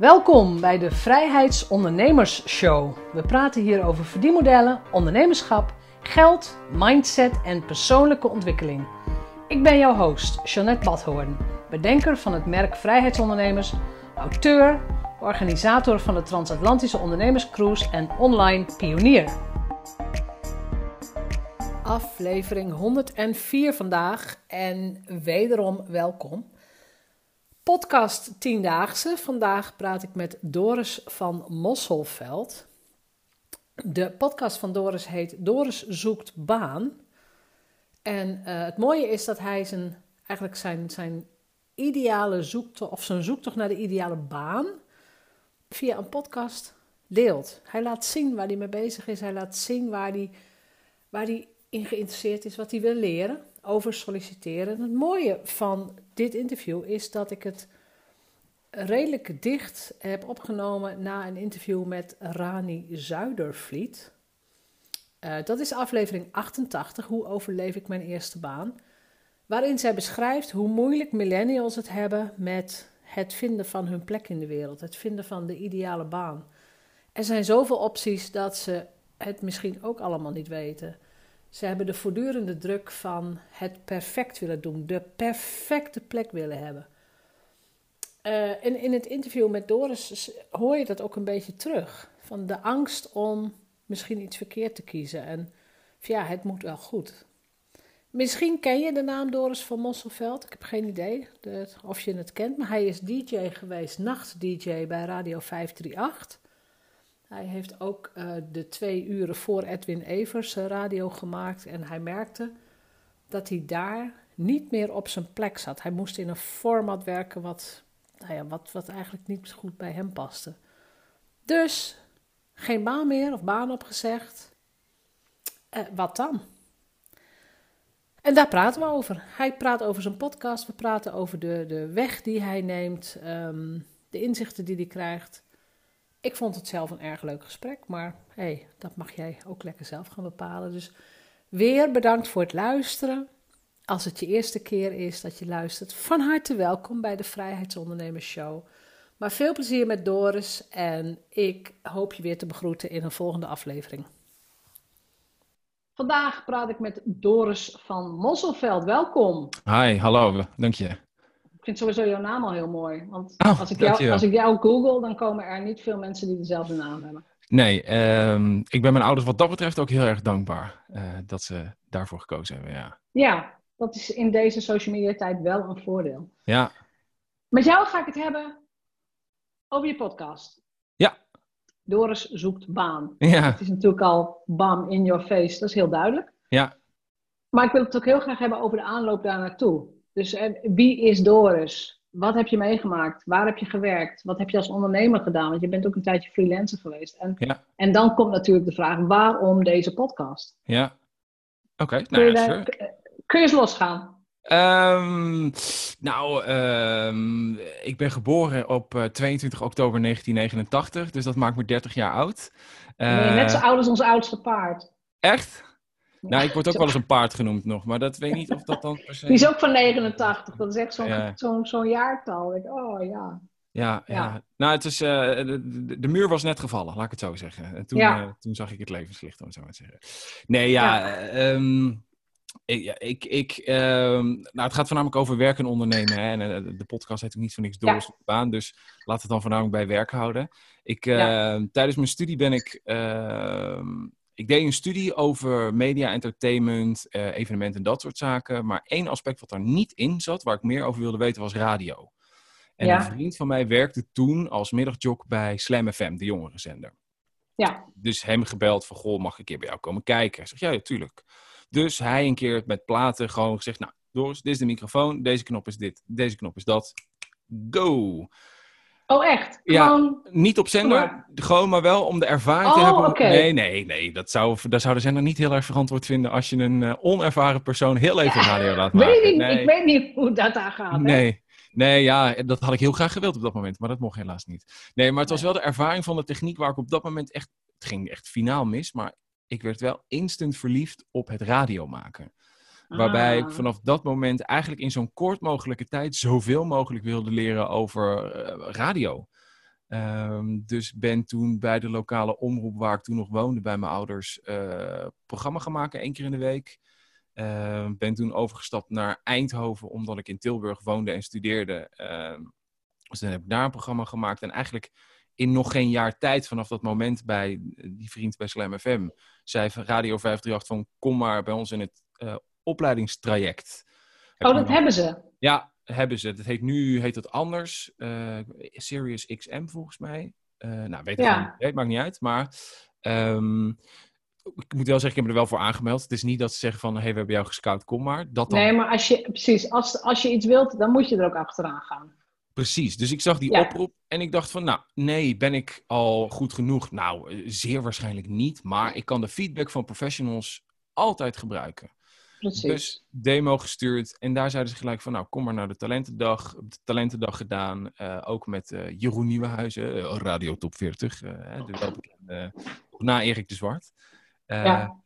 Welkom bij de Vrijheidsondernemers Show. We praten hier over verdienmodellen, ondernemerschap, geld, mindset en persoonlijke ontwikkeling. Ik ben jouw host, Jeanette Badhoorn, bedenker van het merk Vrijheidsondernemers, auteur, organisator van de Transatlantische Ondernemerscruise en online pionier. Aflevering 104 vandaag en wederom welkom. Podcast Tiendaagse. Vandaag praat ik met Doris van Mosselveld. De podcast van Doris heet Doris zoekt baan. En uh, het mooie is dat hij zijn, eigenlijk zijn, zijn ideale zoektocht, of zijn zoektocht naar de ideale baan, via een podcast deelt. Hij laat zien waar hij mee bezig is. Hij laat zien waar hij, waar hij in geïnteresseerd is, wat hij wil leren over solliciteren. het mooie van dit interview is dat ik het redelijk dicht heb opgenomen na een interview met Rani Zuidervliet. Uh, dat is aflevering 88, Hoe overleef ik mijn eerste baan? Waarin zij beschrijft hoe moeilijk millennials het hebben met het vinden van hun plek in de wereld, het vinden van de ideale baan. Er zijn zoveel opties dat ze het misschien ook allemaal niet weten. Ze hebben de voortdurende druk van het perfect willen doen, de perfecte plek willen hebben. En in het interview met Doris hoor je dat ook een beetje terug. Van de angst om misschien iets verkeerd te kiezen. En ja, het moet wel goed. Misschien ken je de naam Doris van Mosselveld. Ik heb geen idee de, of je het kent. Maar hij is DJ geweest, nacht-DJ bij Radio 538. Hij heeft ook uh, de twee uren voor Edwin Evers uh, radio gemaakt. En hij merkte dat hij daar niet meer op zijn plek zat. Hij moest in een format werken wat, nou ja, wat, wat eigenlijk niet goed bij hem paste. Dus geen baan meer of baan opgezegd. Uh, wat dan? En daar praten we over. Hij praat over zijn podcast. We praten over de, de weg die hij neemt. Um, de inzichten die hij krijgt. Ik vond het zelf een erg leuk gesprek, maar hey, dat mag jij ook lekker zelf gaan bepalen. Dus weer bedankt voor het luisteren. Als het je eerste keer is dat je luistert, van harte welkom bij de Vrijheidsondernemers Show. Maar veel plezier met Doris en ik hoop je weer te begroeten in een volgende aflevering. Vandaag praat ik met Doris van Mosselveld. Welkom. Hi, hallo, dank je. Vind sowieso jouw naam al heel mooi. Want oh, als, ik jou, als ik jou google, dan komen er niet veel mensen die dezelfde naam hebben. Nee, um, ik ben mijn ouders wat dat betreft ook heel erg dankbaar uh, dat ze daarvoor gekozen hebben. Ja. ja, dat is in deze social media tijd wel een voordeel. Ja. Met jou ga ik het hebben over je podcast. Ja. Doris zoekt baan. Ja. Het is natuurlijk al bam in your face, dat is heel duidelijk. Ja. Maar ik wil het ook heel graag hebben over de aanloop daar naartoe. Dus eh, wie is Doris? Wat heb je meegemaakt? Waar heb je gewerkt? Wat heb je als ondernemer gedaan? Want je bent ook een tijdje freelancer geweest. En, ja. en dan komt natuurlijk de vraag, waarom deze podcast? Ja, oké. Okay. Nou, ja, sure. kun je eens losgaan? Um, nou, um, ik ben geboren op uh, 22 oktober 1989, dus dat maakt me 30 jaar oud. Uh, ben je net zo oud als ons oudste paard. Echt? Nou, ik word ook wel eens een paard genoemd nog, maar dat weet niet of dat dan per se... Die is ook van 89, dat is echt zo'n ja. zo'n zo'n jaartal. Ik, oh ja. Ja, ja. ja. Nou, het is, uh, de, de, muur was net gevallen, laat ik het zo zeggen. En toen, ja. uh, toen zag ik het levenslicht, om het zo maar te zeggen. Nee, ja, ja. Um, ik, ik, ik um, nou, het gaat voornamelijk over werken en ondernemen. Hè? En uh, de podcast heet ook niet voor niks door ja. baan, dus laat het dan voornamelijk bij werk houden. Ik, ja. Tijdens mijn studie ben ik ehm, ik deed een studie over media, entertainment, uh, evenementen en dat soort zaken. Maar één aspect wat daar niet in zat, waar ik meer over wilde weten, was radio. En ja. een vriend van mij werkte toen als middagjock bij Slam FM, de jongerenzender. Ja. Dus hem gebeld van, goh, mag ik een keer bij jou komen kijken? Ik zeg, ja, natuurlijk. Dus hij een keer met platen gewoon gezegd, nou, Doris, dit is de microfoon, deze knop is dit, deze knop is dat. Go! Oh, echt? Gewoon... Ja, niet op zender, gewoon maar wel om de ervaring oh, te hebben. Okay. Nee, nee, nee. Dat zou, dat zou de zender niet heel erg verantwoord vinden als je een uh, onervaren persoon heel even ja, radio laat weet maken. Ik, nee. ik weet niet hoe dat daar gaat. Nee. Hè? Nee, ja, dat had ik heel graag gewild op dat moment, maar dat mocht helaas niet. Nee, maar het was wel de ervaring van de techniek waar ik op dat moment echt, het ging echt finaal mis, maar ik werd wel instant verliefd op het radio maken. Waarbij Ah. ik vanaf dat moment eigenlijk in zo'n kort mogelijke tijd zoveel mogelijk wilde leren over uh, radio. Ehm, dus ben toen bij de lokale omroep waar ik toen nog woonde bij mijn ouders uh, programma gaan maken, één keer in de week. Uh, ben toen overgestapt naar Eindhoven omdat ik in Tilburg woonde en studeerde. Uh, dus dan heb ik daar een programma gemaakt. En eigenlijk in nog geen jaar tijd vanaf dat moment bij die vriend bij Slam FM zei Radio 538 van kom maar bij ons in het uh, opleidingstraject. Oh, dat hebben ze? Ja, hebben ze. Dat heet nu heet het anders. Uh, Sirius XM volgens mij. Uh, nou, weet ik ja. niet. Het maakt niet uit. Maar um, ik moet wel zeggen, ik heb me er wel voor aangemeld. Het is niet dat ze zeggen van, hé, hey, we hebben jou gescout, kom maar. Dat dan... Nee, maar als je, precies, als, als je iets wilt, dan moet je er ook achteraan gaan. Precies, dus ik zag die oproep en ik dacht van, nou, nee, ben ik al goed genoeg? Nou, zeer waarschijnlijk niet, maar ik kan de feedback van professionals altijd gebruiken. Precies. Dus demo gestuurd en daar zeiden ze gelijk van, nou, kom maar naar de talentendag. De talentendag gedaan, uh, ook met uh, Jeroen Nieuwenhuizen, uh, Radio Top 40, de welbekende, na Erik de Zwart. Ja.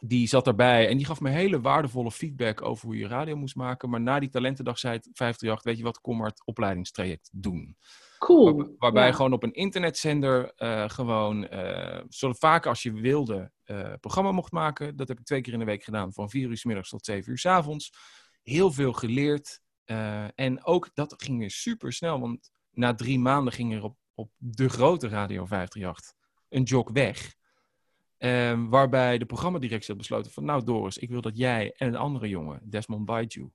Die zat erbij en die gaf me hele waardevolle feedback over hoe je radio moest maken. Maar na die talentendag zei het 538, weet je wat, kom maar het opleidingstraject doen. Cool. waarbij gewoon op een internetzender uh, gewoon, uh, zo vaak als je wilde, uh, programma mocht maken. Dat heb ik twee keer in de week gedaan, van vier uur s middags tot zeven uur s avonds. Heel veel geleerd. en ook dat ging weer super snel, want na drie maanden ging er op, op de grote Radio 538 een jog weg. Um, waarbij de programmadirectie had besloten van... Nou Doris, ik wil dat jij en een andere jongen, Desmond Baiju...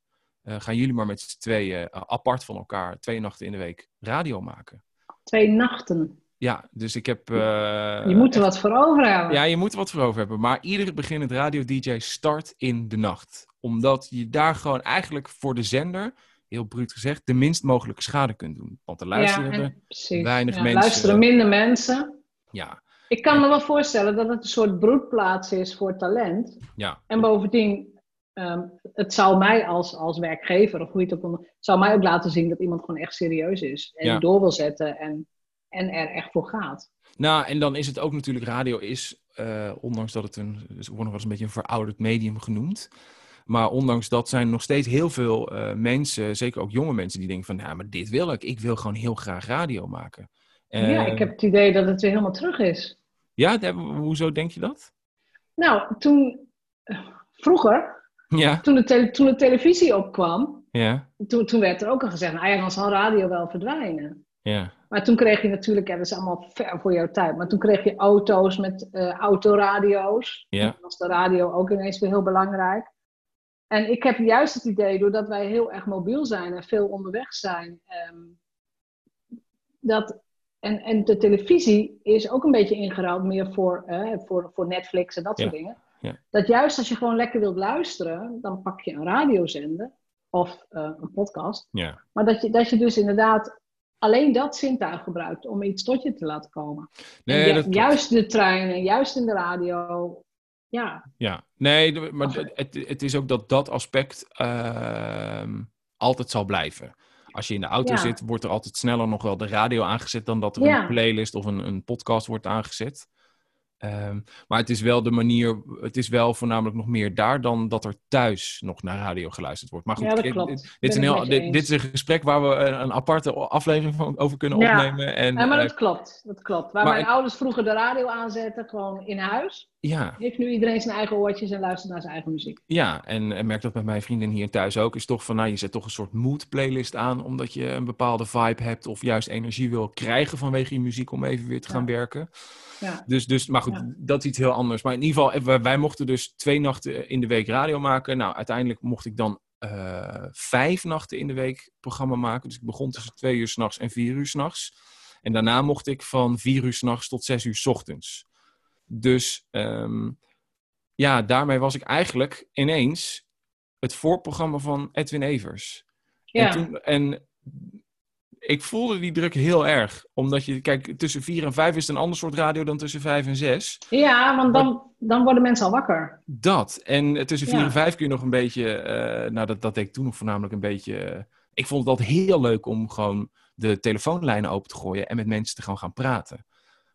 Uh, gaan jullie maar met z'n tweeën uh, apart van elkaar... twee nachten in de week radio maken. Twee nachten? Ja, dus ik heb... Je moet er wat voor over hebben. Ja, je moet er wat voor over hebben. Maar iedere beginnend radio-dj start in de nacht. Omdat je daar gewoon eigenlijk voor de zender heel bruut gezegd, de minst mogelijke schade kunt doen. Want er luisteren ja, en, weinig ja, mensen. luisteren minder mensen. Ja, ik kan me wel voorstellen dat het een soort broedplaats is voor talent. Ja. En bovendien, um, het zou mij als, als werkgever, of hoe je het ook zou mij ook laten zien dat iemand gewoon echt serieus is. En door wil zetten en, en er echt voor gaat. Nou, en dan is het ook natuurlijk, radio is, uh, ondanks dat het een, dus wordt nog wel eens een beetje een verouderd medium genoemd. Maar ondanks dat zijn nog steeds heel veel uh, mensen, zeker ook jonge mensen, die denken van, ja, maar dit wil ik. Ik wil gewoon heel graag radio maken ja, ik heb het idee dat het weer helemaal terug is. Ja, hoezo denk je dat? Nou, toen, vroeger, ja. toen, de toen de televisie opkwam, ja. toen, toen werd er ook al gezegd, nou ja, dan zal radio wel verdwijnen. Ja. Maar toen kreeg je natuurlijk, ja, dat is allemaal ver voor jouw tijd, maar toen kreeg je auto's met uh, autoradio's. Ja. Toen was de radio ook ineens weer heel belangrijk. En ik heb juist het idee, doordat wij heel erg mobiel zijn en veel onderweg zijn, um, dat en, en de televisie is ook een beetje ingeruild meer voor, eh, voor, voor Netflix en dat soort dingen. Ja. Dat juist als je gewoon lekker wilt luisteren, dan pak je een radiozender of uh, een podcast. Ja. Maar dat je, dat je dus inderdaad alleen dat zintuig gebruikt om iets tot je te laten komen. Nee, juist de treinen, juist in de radio. Ja. Ja, nee, maar het, het is ook dat dat aspect uh, altijd zal blijven. Als je in de auto zit, wordt er altijd sneller nog wel de radio aangezet dan dat er een playlist of een, een podcast wordt aangezet. Um, maar het is wel de manier, het is wel voornamelijk nog meer daar dan dat er thuis nog naar radio geluisterd wordt. Maar goed, ja, dit, dit, is een heel, dit, is een gesprek waar we een, aparte aflevering van over kunnen ja. opnemen. En, ja, maar dat uh, klopt, dat klopt. Waar mijn ik, ouders vroeger de radio aanzetten, gewoon in huis. Ja. Heeft nu iedereen zijn eigen oortjes en luistert naar zijn eigen muziek. Ja, en, en merk dat bij mijn vrienden hier thuis ook. Is toch van, nou, je zet toch een soort mood playlist aan, omdat je een bepaalde vibe hebt of juist energie wil krijgen vanwege je muziek om even weer te gaan werken. Ja. Dus, dus, maar goed, ja. dat is iets heel anders. Maar in ieder geval, wij, wij, mochten dus twee nachten in de week radio maken. Nou, uiteindelijk mocht ik dan uh, vijf nachten in de week programma maken. Dus ik begon tussen twee uur s'nachts en vier uur s'nachts. En daarna mocht ik van vier uur s'nachts tot zes uur s ochtends. Dus um, ja, daarmee was ik eigenlijk ineens het voorprogramma van Edwin Evers. Ja. En, toen, en ik voelde die druk heel erg. Omdat je, kijk, tussen 4 en 5 is het een ander soort radio dan tussen 5 en 6. Ja, want dan, dan worden mensen al wakker. Dat. En tussen 4 ja. en 5 kun je nog een beetje, uh, nou dat, dat deed ik toen nog voornamelijk een beetje. Uh, ik vond het altijd heel leuk om gewoon de telefoonlijnen open te gooien en met mensen te gaan gaan praten.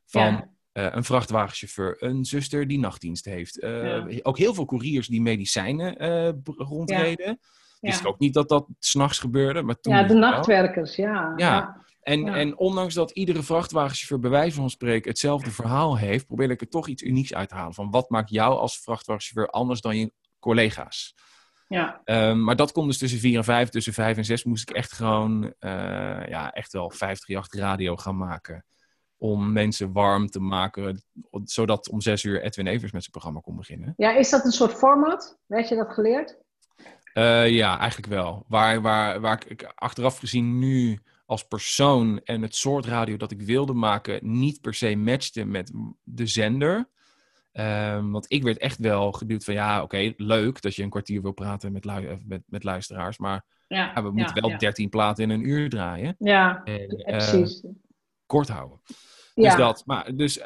Van ja. Uh, een vrachtwagenchauffeur, een zuster die nachtdienst heeft. Ja. Ook heel veel couriers die medicijnen rondreden. Wist ik ook niet dat dat s'nachts gebeurde. Maar toen ja, de nachtwerkers, ja. ja. En, en ondanks dat iedere vrachtwagenchauffeur bij wijze van spreken hetzelfde verhaal heeft, probeer ik er toch iets unieks uit te halen. Van wat maakt jou als vrachtwagenchauffeur anders dan je collega's? Ja. Um, maar dat komt dus tussen 4 en 5. Tussen 5 en 6 moest ik echt gewoon, ja, echt wel 538 radio gaan maken. Om mensen warm te maken, zodat om 6 uur Edwin Evers met zijn programma kon beginnen. Ja, is dat een soort format? Weet je dat geleerd? Uh, ja, eigenlijk wel. Waar, waar, waar ik achteraf gezien nu als persoon en het soort radio dat ik wilde maken niet per se matchte met de zender. Um, want ik werd echt wel geduwd van ja, oké, leuk dat je een kwartier wil praten met, lu met, met luisteraars. Maar ja, we moeten wel 13 platen in een uur draaien. Ja, en, precies. Uh, kort houden. Dus dat. Maar dus uh,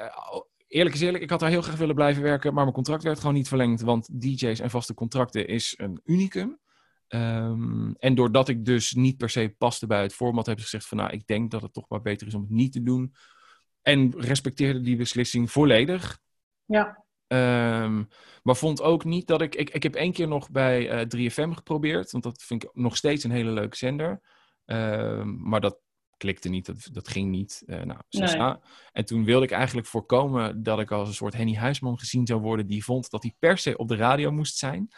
eerlijk is eerlijk, ik had daar heel graag willen blijven werken. Maar mijn contract werd gewoon niet verlengd. Want DJ's en vaste contracten is een unicum. Um, en doordat ik dus niet per se paste bij het format, heb ik gezegd van nou, ik denk dat het toch maar beter is om het niet te doen. En respecteerde die beslissing volledig. Ja. Um, maar vond ook niet dat ik. Ik, ik heb één keer nog bij uh, 3FM geprobeerd, want dat vind ik nog steeds een hele leuke zender. Um, maar dat klikte niet, dat, dat ging niet. Uh, nou, nee. En toen wilde ik eigenlijk voorkomen dat ik als een soort Henny Huisman gezien zou worden, die vond dat hij per se op de radio moest zijn.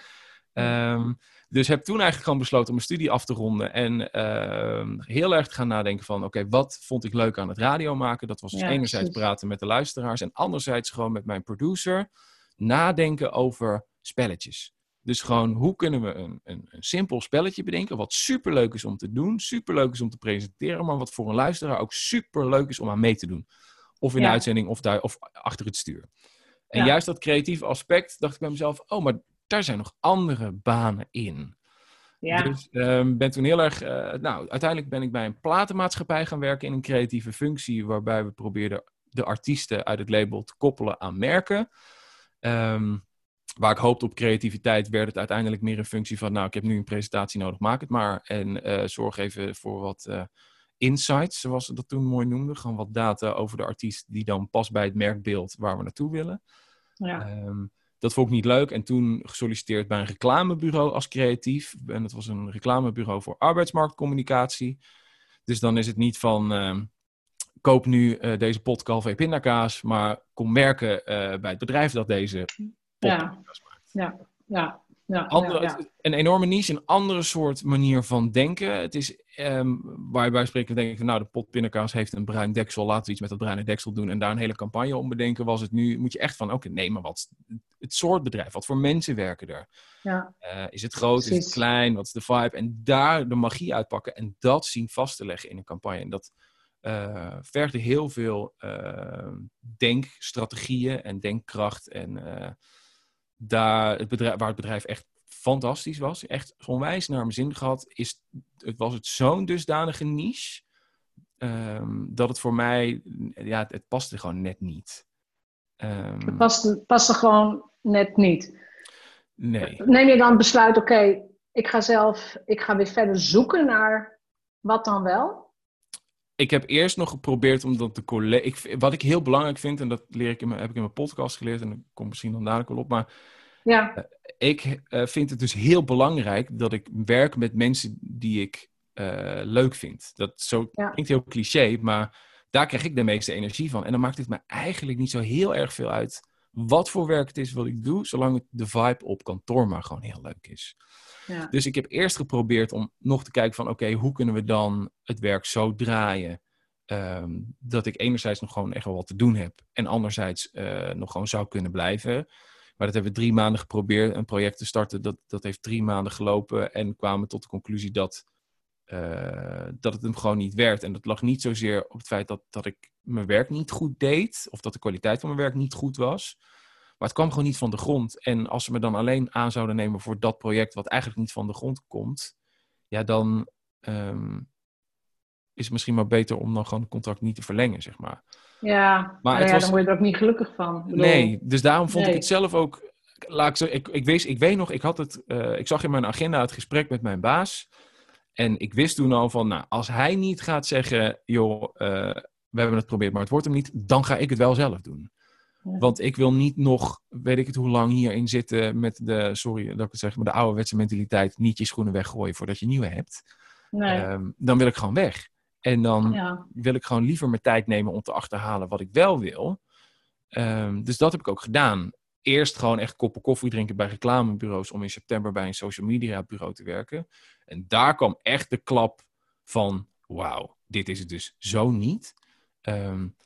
Um, dus heb toen eigenlijk gewoon besloten om mijn studie af te ronden. En uh, heel erg te gaan nadenken van, oké, wat vond ik leuk aan het radio maken? Dat was dus enerzijds praten met de luisteraars. En anderzijds gewoon met mijn producer nadenken over spelletjes. Dus gewoon, hoe kunnen we een, een, een simpel spelletje bedenken, wat superleuk is om te doen, superleuk is om te presenteren, maar wat voor een luisteraar ook superleuk is om aan mee te doen. Of in de uitzending of, daar, of achter het stuur. En juist dat creatieve aspect dacht ik bij mezelf, oh, maar daar zijn nog andere banen in. Ja. Dus um, ben toen heel erg. Uh, nou, uiteindelijk ben ik bij een platenmaatschappij gaan werken in een creatieve functie, waarbij we probeerden de artiesten uit het label te koppelen aan merken. Um, waar ik hoopte op creativiteit, werd het uiteindelijk meer een functie van, nou, ik heb nu een presentatie nodig, maak het maar. En uh, zorg even voor wat uh, insights, zoals ze dat toen mooi noemden. Gewoon wat data over de artiest die dan past bij het merkbeeld waar we naartoe willen. Ja. Um, dat vond ik niet leuk. En toen gesolliciteerd bij een reclamebureau als creatief. En dat was een reclamebureau voor arbeidsmarktcommunicatie. Dus dan is het niet van uh, koop nu uh, deze potkalf pindakaas, maar kom werken uh, bij het bedrijf dat deze ja. maakt. Ja, ja. Ja, andere, ja, ja. Een enorme niche, een andere soort manier van denken. Het is um, waar wij spreken, denk ik van nou, de pot pindakaas heeft een bruin deksel, laten we iets met dat bruine deksel doen en daar een hele campagne om bedenken. Was het nu, moet je echt van, oké, nee, maar wat het soort bedrijf, wat voor mensen werken er? Ja. Uh, is het groot, Precies. is het klein, wat is de vibe? En daar de magie uitpakken en dat zien vast te leggen in een campagne. En dat uh, vergde heel veel uh, denkstrategieën en denkkracht en daar het bedrijf, waar het bedrijf echt fantastisch was, echt onwijs naar mijn zin gehad, is, het was het zo'n dusdanige niche, um, dat het voor mij, ja, het, het paste gewoon net niet. Um, het paste, paste gewoon net niet. Nee. Neem je dan besluit, oké, okay, ik ga zelf, ik ga weer verder zoeken naar wat dan wel? Ik heb eerst nog geprobeerd om dat de collega. Wat ik heel belangrijk vind, en dat leer ik in mijn, heb ik in mijn podcast geleerd, en dat komt misschien dan dadelijk wel op. Maar ja. Uh, ik uh, vind het dus heel belangrijk dat ik werk met mensen die ik uh, leuk vind. Dat zo ja. klinkt heel cliché, maar daar krijg ik de meeste energie van. En dan maakt het me eigenlijk niet zo heel erg veel uit wat voor werk het is wat ik doe, zolang de vibe op kantoor maar gewoon heel leuk is. Ja. Dus ik heb eerst geprobeerd om nog te kijken van oké, okay, hoe kunnen we dan het werk zo draaien um, dat ik enerzijds nog gewoon echt wel wat te doen heb en anderzijds uh, nog gewoon zou kunnen blijven. Maar dat hebben we drie maanden geprobeerd, een project te starten. Dat, dat heeft drie maanden gelopen en kwamen tot de conclusie dat, uh, dat het hem gewoon niet werd. En dat lag niet zozeer op het feit dat, dat ik mijn werk niet goed deed of dat de kwaliteit van mijn werk niet goed was. Maar het kwam gewoon niet van de grond. En als ze me dan alleen aan zouden nemen voor dat project, wat eigenlijk niet van de grond komt, ja, dan um, is het misschien maar beter om dan gewoon het contract niet te verlengen, zeg maar. Ja, maar ja, was... dan word je er ook niet gelukkig van. Bedoel... Nee, dus daarom vond nee. ik het zelf ook. Laat ik, zo, ik, ik, wist, ik weet nog, ik, had het, uh, ik zag in mijn agenda het gesprek met mijn baas. En ik wist toen al van, nou, als hij niet gaat zeggen, joh, uh, we hebben het geprobeerd, maar het wordt hem niet, dan ga ik het wel zelf doen. Want ik wil niet nog, weet ik het hoe lang, hierin zitten met de, sorry dat ik het zeg, maar de ouderwetse mentaliteit, niet je schoenen weggooien voordat je nieuwe hebt. Nee. Um, dan wil ik gewoon weg. En dan wil ik gewoon liever mijn tijd nemen om te achterhalen wat ik wel wil. Ehm, dus dat heb ik ook gedaan. Eerst gewoon echt koppen koffie drinken bij reclamebureaus om in september bij een social media bureau te werken. En daar kwam echt de klap van, wauw, dit is het dus zo niet. Um,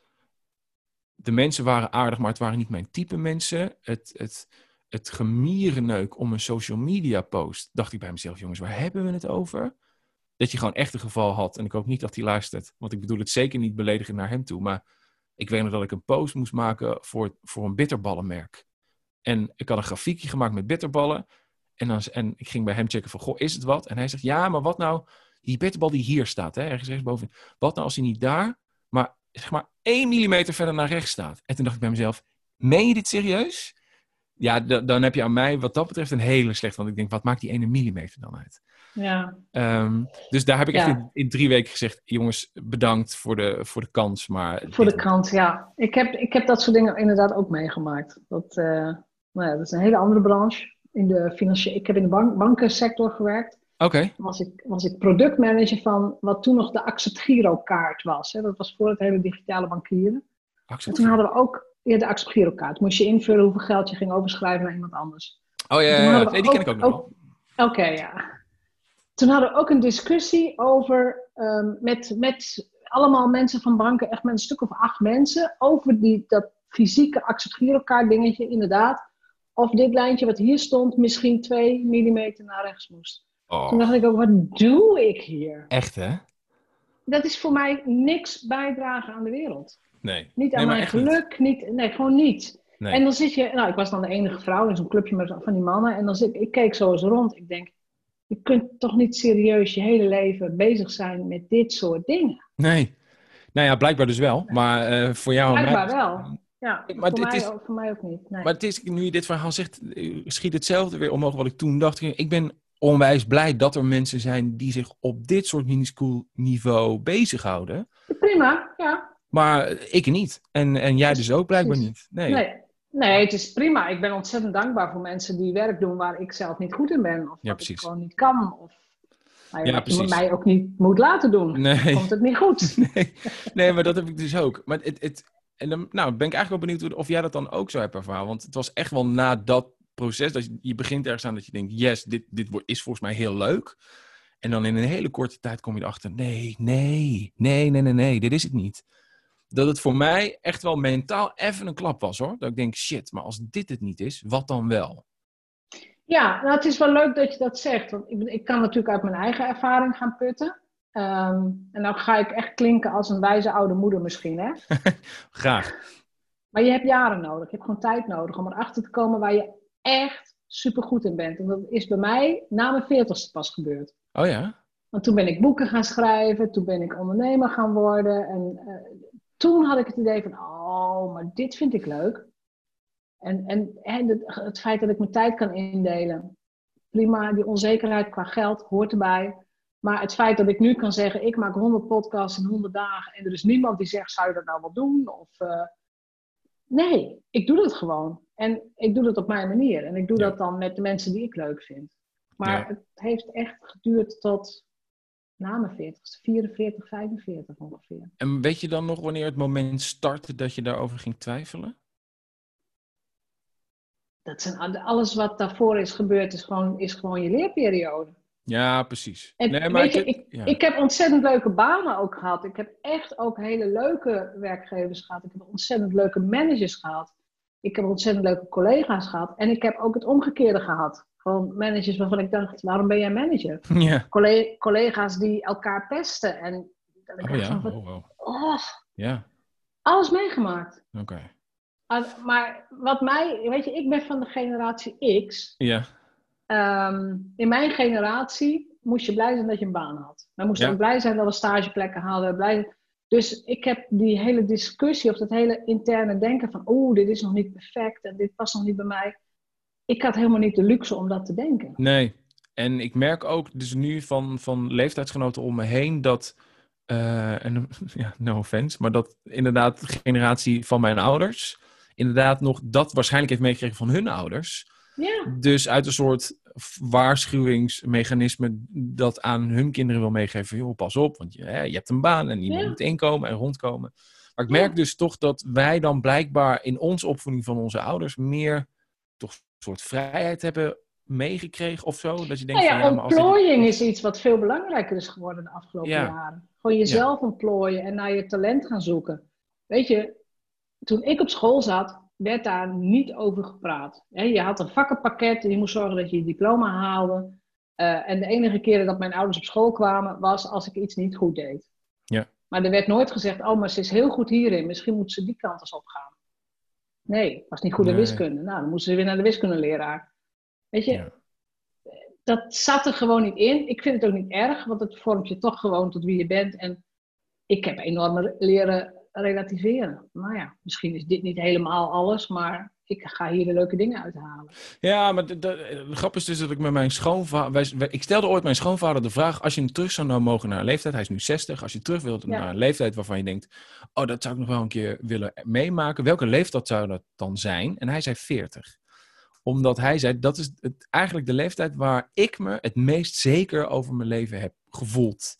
de mensen waren aardig, maar het waren niet mijn type mensen. Het, het, het gemierenneuk om een social media post, dacht ik bij mezelf, jongens, waar hebben we het over? Dat je gewoon echt een geval had. En ik hoop niet dat hij luistert, want ik bedoel het zeker niet beledigend naar hem toe. Maar ik weet nog dat ik een post moest maken voor, voor een bitterballenmerk. En ik had een grafiekje gemaakt met bitterballen. En, dan, en ik ging bij hem checken van, goh, is het wat? En hij zegt, ja, maar wat nou, die bitterbal die hier staat, hè, ergens rechtsboven. Wat nou als hij niet daar, maar zeg maar 1 millimeter verder naar rechts staat. En toen dacht ik bij mezelf, meen je dit serieus? Ja, dan heb je aan mij wat dat betreft een hele slecht. Want ik denk, wat maakt die ene millimeter dan uit? Ja. Um, dus daar heb ik echt in, drie weken gezegd, jongens, bedankt voor de, voor de kans. Maar voor de kans, ja. Ik heb, ik heb dat soort dingen inderdaad ook meegemaakt. Dat, uh, nou ja, dat is een hele andere branche. In de financiële, ik heb in de bank, bankensector gewerkt. Oké. Was, ik, was ik productmanager van wat toen nog de Accept Giro kaart was. Hè? Dat was voor het hele digitale bankieren. En toen hadden we ook ja, de Accept Giro kaart. Moest je invullen hoeveel geld je ging overschrijven naar iemand anders. Oh ja, ja, nee, die ken ik ook nog Oké, ja. Toen hadden we ook een discussie over um, met, met allemaal mensen van banken, echt met een stuk of acht mensen, over die, dat fysieke Accept Giro kaart dingetje, inderdaad. Of dit lijntje wat hier stond misschien 2 mm naar rechts moest. Oh. Toen dacht ik ook, wat doe ik hier? Echt hè? Dat is voor mij niks bijdragen aan de wereld. Nee. Niet aan mijn geluk, niet. nee, gewoon niet. Nee. En dan zit je, nou, ik was dan de enige vrouw in zo'n clubje met van die mannen. En dan zit ik, keek zo eens rond. Ik denk, je kunt toch niet serieus je hele leven bezig zijn met dit soort dingen. Nee. Nou ja, blijkbaar dus wel. Maar uh, voor jou Blijkbaar wel. Ja, maar voor, mij, is, voor mij ook niet. Nee. Maar het is, nu je dit verhaal zegt, schiet hetzelfde weer omhoog wat ik toen dacht. Ik ben onwijs blij dat er mensen zijn die zich op dit soort minischool niveau bezighouden. Prima, ja. Maar ik niet. En, en jij dus ook blijkbaar niet. Nee. nee. nee. het is prima. Ik ben ontzettend dankbaar voor mensen die werk doen waar ik zelf niet goed in ben. Of ja, wat ik gewoon niet kan. Of nou ja, je mij ook niet moet laten doen. Nee. Dan komt het niet goed. Nee. nee, maar dat heb ik dus ook. Maar het, het, en dan nou, ben ik eigenlijk wel benieuwd of jij dat dan ook zo hebt ervaren. Want het was echt wel na dat proces. Dat je, je begint ergens aan dat je denkt, yes, dit, dit is volgens mij heel leuk. En dan in een hele korte tijd kom je erachter, nee, nee, nee, nee, nee, nee, dit is het niet. Dat het voor mij echt wel mentaal even een klap was hoor. Dat ik denk, shit, maar als dit het niet is, wat dan wel? Ja, nou, het is wel leuk dat je dat zegt. Want ik, ik kan natuurlijk uit mijn eigen ervaring gaan putten. Ehm, en dan ga ik echt klinken als een wijze oude moeder misschien, hè? Graag. Maar je hebt jaren nodig. Je hebt gewoon tijd nodig om erachter te komen waar je echt super goed in bent. En dat is bij mij na mijn veertigste pas gebeurd. Oh ja? Want toen ben ik boeken gaan schrijven, toen ben ik ondernemer gaan worden. En uh, toen had ik het idee van, oh, maar dit vind ik leuk. En, en, en het, het, feit dat ik mijn tijd kan indelen. Prima, die onzekerheid qua geld hoort erbij. Maar het feit dat ik nu kan zeggen, ik maak 100 podcasts in 100 dagen. En er is niemand die zegt, zou je dat nou wel doen? Of, uh, nee, ik doe dat gewoon. En ik doe dat op mijn manier. En ik doe dat dan met de mensen die ik leuk vind. Maar het heeft echt geduurd tot na mijn 40, 44, 45 ongeveer. En weet je dan nog wanneer het moment startte dat je daarover ging twijfelen? Dat zijn alles wat daarvoor is gebeurd, is gewoon, is gewoon je leerperiode. Ja, precies. nee, maar ik, ik, ik, heb ontzettend leuke banen ook gehad. Ik heb echt ook hele leuke werkgevers gehad. Ik heb ontzettend leuke managers gehad. Ik heb ontzettend leuke collega's gehad. En ik heb ook het omgekeerde gehad. Gewoon managers waarvan ik dacht, waarom ben jij manager? Ja. collega's die elkaar pesten. En oh ja, van, oh, oh. ja. Alles meegemaakt. Oké. Maar wat mij, weet je, ik ben van de generatie X. Ja. Ehm, in mijn generatie moest je blij zijn dat je een baan had. We moesten ook blij zijn dat we stageplekken hadden. Blij, dus ik heb die hele discussie of dat hele interne denken van, oeh, dit is nog niet perfect en dit past nog niet bij mij. Ik had helemaal niet de luxe om dat te denken. Nee, en ik merk ook dus nu van, van leeftijdsgenoten om me heen dat, uh, en, ja, no offense, maar dat inderdaad de generatie van mijn ouders inderdaad nog dat waarschijnlijk heeft meegekregen van hun ouders. Ja. Dus uit een soort waarschuwingsmechanisme dat aan hun kinderen wil meegeven. Joh, pas op, want je, hè, je hebt een baan en iemand moet inkomen en rondkomen. Maar ik merk dus toch dat wij dan blijkbaar in onze opvoeding van onze ouders meer toch een soort vrijheid hebben meegekregen of zo. Dat je denkt nou ja, van, ja, ontplooiing is iets wat veel belangrijker is geworden de afgelopen jaren. Gewoon jezelf ontplooien en naar je talent gaan zoeken. Weet je, toen ik op school zat, werd daar niet over gepraat. Je had een vakkenpakket en je moest zorgen dat je je diploma haalde. Uh, en de enige keren dat mijn ouders op school kwamen, was als ik iets niet goed deed. Ja. Maar er werd nooit gezegd, oh, maar ze is heel goed hierin, misschien moet ze die kant eens opgaan. Nee, was niet goed in wiskunde. Nou, dan moesten ze weer naar de wiskundeleraar. Weet je, dat zat er gewoon niet in. Ik vind het ook niet erg, want het vormt je toch gewoon tot wie je bent. En ik heb enorm leren relativeren. Nou ja, misschien is dit niet helemaal alles, maar ik ga hier de leuke dingen uithalen. Ja, maar de, de, grap is dus dat ik met mijn schoonvader... Ik stelde ooit mijn schoonvader de vraag... als je terug zou nou mogen naar een leeftijd... hij is nu 60, als je terug wilt naar een leeftijd waarvan je denkt... oh, dat zou ik nog wel een keer willen meemaken. Welke leeftijd zou dat dan zijn? En hij zei 40 omdat hij zei, dat is het, eigenlijk de leeftijd waar ik me het meest zeker over mijn leven heb gevoeld.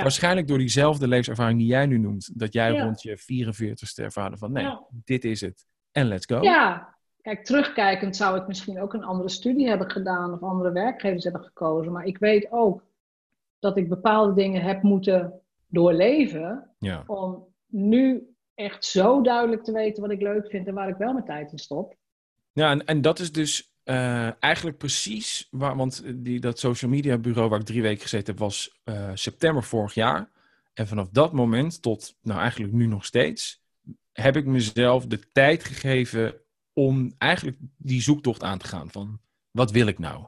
Waarschijnlijk door diezelfde levenservaring die jij nu noemt. Dat jij rond je 44ste ervaren van, nee, dit is het. En let's go. Ja, kijk, terugkijkend zou ik misschien ook een andere studie hebben gedaan. Of andere werkgevers hebben gekozen. Maar ik weet ook dat ik bepaalde dingen heb moeten doorleven. Om nu echt zo duidelijk te weten wat ik leuk vind en waar ik wel mijn tijd in stop. Ja, en, en dat is dus uh, eigenlijk precies waar, want die, dat social media bureau waar ik drie weken gezeten heb, was uh, september vorig jaar. En vanaf dat moment tot, nou eigenlijk nu nog steeds, heb ik mezelf de tijd gegeven om eigenlijk die zoektocht aan te gaan van wat wil ik nou?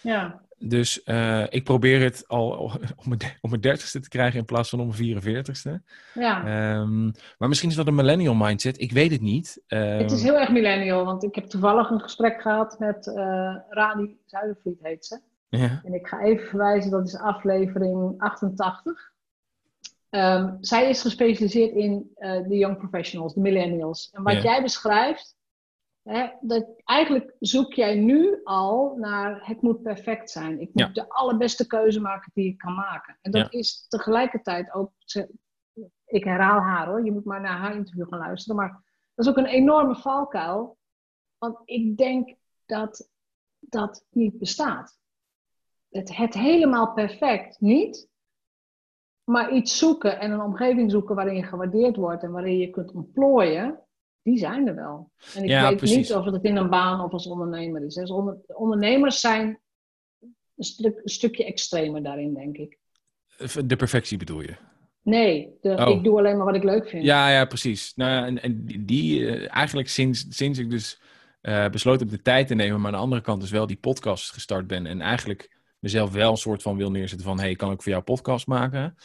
Ja. Dus uh, ik probeer het al om mijn, om mijn dertigste te krijgen in plaats van om mijn 44ste. Ja. Um, maar misschien is dat een millennial mindset. Ik weet het niet. Um, het is heel erg millennial, want ik heb toevallig een gesprek gehad met uh, Rani Zuidervliet, heet ze. Ja. En ik ga even verwijzen, dat is aflevering 88. Um, zij is gespecialiseerd in uh, de young professionals, de millennials. En wat ja. jij beschrijft, dat, eigenlijk zoek jij nu al naar het moet perfect zijn. Ik moet de allerbeste keuze maken die ik kan maken. En dat is tegelijkertijd ook, ik herhaal haar hoor, je moet maar naar haar interview gaan luisteren, maar dat is ook een enorme valkuil, want ik denk dat dat niet bestaat. Het, het helemaal perfect niet, maar iets zoeken en een omgeving zoeken waarin je gewaardeerd wordt en waarin je kunt ontplooien, die zijn er wel. En ik weet niet of het in een baan of als ondernemer is. Dus onder, ondernemers zijn een, stuk, een, stukje extremer daarin, denk ik. De perfectie bedoel je? Nee, de, oh. ik doe alleen maar wat ik leuk vind. Ja, ja precies. Nou, en, en die, uh, eigenlijk sinds, sinds ik dus uh, besloten heb de tijd te nemen, maar aan de andere kant dus wel die podcast gestart ben en eigenlijk mezelf wel een soort van wil neerzetten van, hey, kan ik voor jou podcast maken?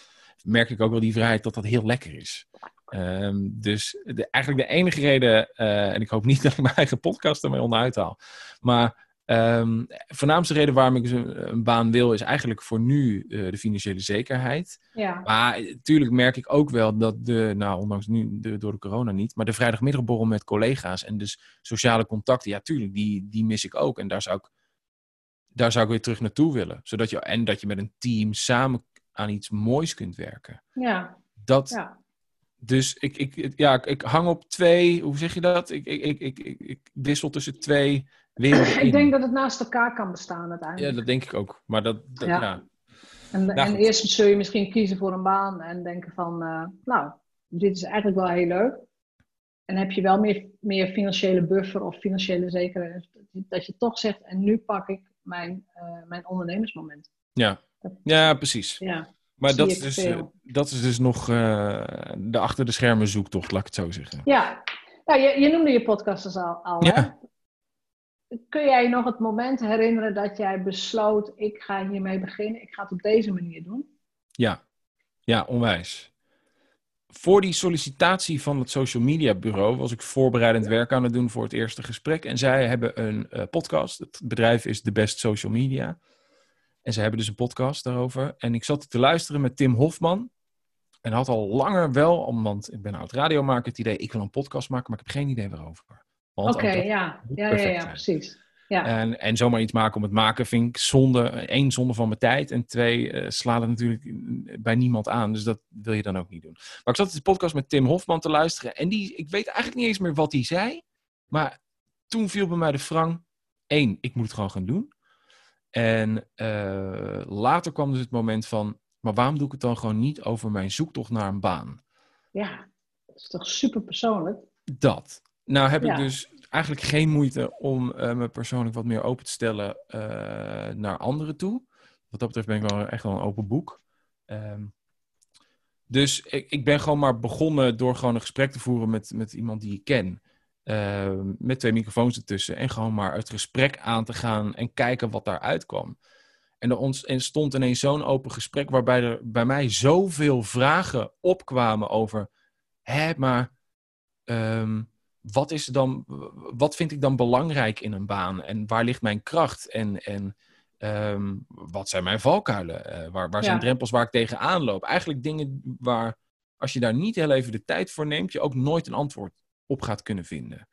Merk ik ook wel die vrijheid dat dat heel lekker is. Um, dus de, eigenlijk de enige reden, uh, en ik hoop niet dat ik mijn eigen podcast ermee onderuit haal, maar um, voornaamste reden waarom ik een, een, baan wil, is eigenlijk voor nu uh, de financiële zekerheid. Ja. Maar natuurlijk merk ik ook wel dat de, nou ondanks nu de, door de corona niet, maar de vrijdagmiddagborrel met collega's en dus sociale contacten, ja tuurlijk, die, die mis ik ook. En daar zou ik, daar zou ik weer terug naartoe willen. Zodat je, en dat je met een team samen aan iets moois kunt werken. Ja. Dat, ja. Dus ik, ik, ja, ik hang op twee, hoe zeg je dat? Ik, ik, ik, ik, ik wissel tussen twee werelden. Ik denk dat het naast elkaar kan bestaan uiteindelijk. Ja, dat denk ik ook. Maar dat, dat ja. ja. En, nou, en eerst zul je misschien kiezen voor een baan en denken van, uh, nou, dit is eigenlijk wel heel leuk. En heb je wel meer, meer financiële buffer of financiële zekerheid. Dat je toch zegt, en nu pak ik mijn, uh, mijn ondernemersmoment. Ja, ja precies. Ja. Maar dat is, dus, uh, dat is dus nog uh, de achter de schermen zoektocht, laat ik het zo zeggen. Ja, nou, je, je noemde je podcast dus al. al ja. Hè? Kun jij nog het moment herinneren dat jij besloot: ik ga hiermee beginnen, ik ga het op deze manier doen? Ja, ja, onwijs. Voor die sollicitatie van het social media bureau was ik voorbereidend werk aan het doen voor het eerste gesprek. En zij hebben een uh, podcast. Het bedrijf is The Best Social Media. En ze hebben dus een podcast daarover. En ik zat te luisteren met Tim Hofman. En had al langer wel, want ik ben oud radiomaker, het idee, ik wil een podcast maken, maar ik heb geen idee waarover. Oké, okay, ja. Ja, ja, ja, precies. Ja. En, en zomaar iets maken om het maken vind ik zonde. één, zonde van mijn tijd. En twee, uh, sla het natuurlijk bij niemand aan. Dus dat wil je dan ook niet doen. Maar ik zat in de podcast met Tim Hofman te luisteren. En die, ik weet eigenlijk niet eens meer wat hij zei. Maar toen viel bij mij de frang. één, ik moet het gewoon gaan doen. En uh, later kwam dus het moment van. Maar waarom doe ik het dan gewoon niet over mijn zoektocht naar een baan? Ja, dat is toch super persoonlijk? Dat. Nou heb ik dus eigenlijk geen moeite om uh, me persoonlijk wat meer open te stellen uh, naar anderen toe. Wat dat betreft ben ik wel echt wel een open boek. Um, dus ik, ik, ben gewoon maar begonnen door gewoon een gesprek te voeren met, met iemand die ik ken. Uh, met twee microfoons ertussen. En gewoon maar het gesprek aan te gaan en kijken wat daaruit kwam. En er ontstond ineens zo'n open gesprek waarbij er bij mij zoveel vragen opkwamen over... Hé, maar um, wat, is dan, wat vind ik dan belangrijk in een baan? En waar ligt mijn kracht? En, en um, wat zijn mijn valkuilen? Uh, waar waar zijn drempels waar ik tegenaan loop? Eigenlijk dingen waar, als je daar niet heel even de tijd voor neemt, je ook nooit een antwoord op gaat kunnen vinden.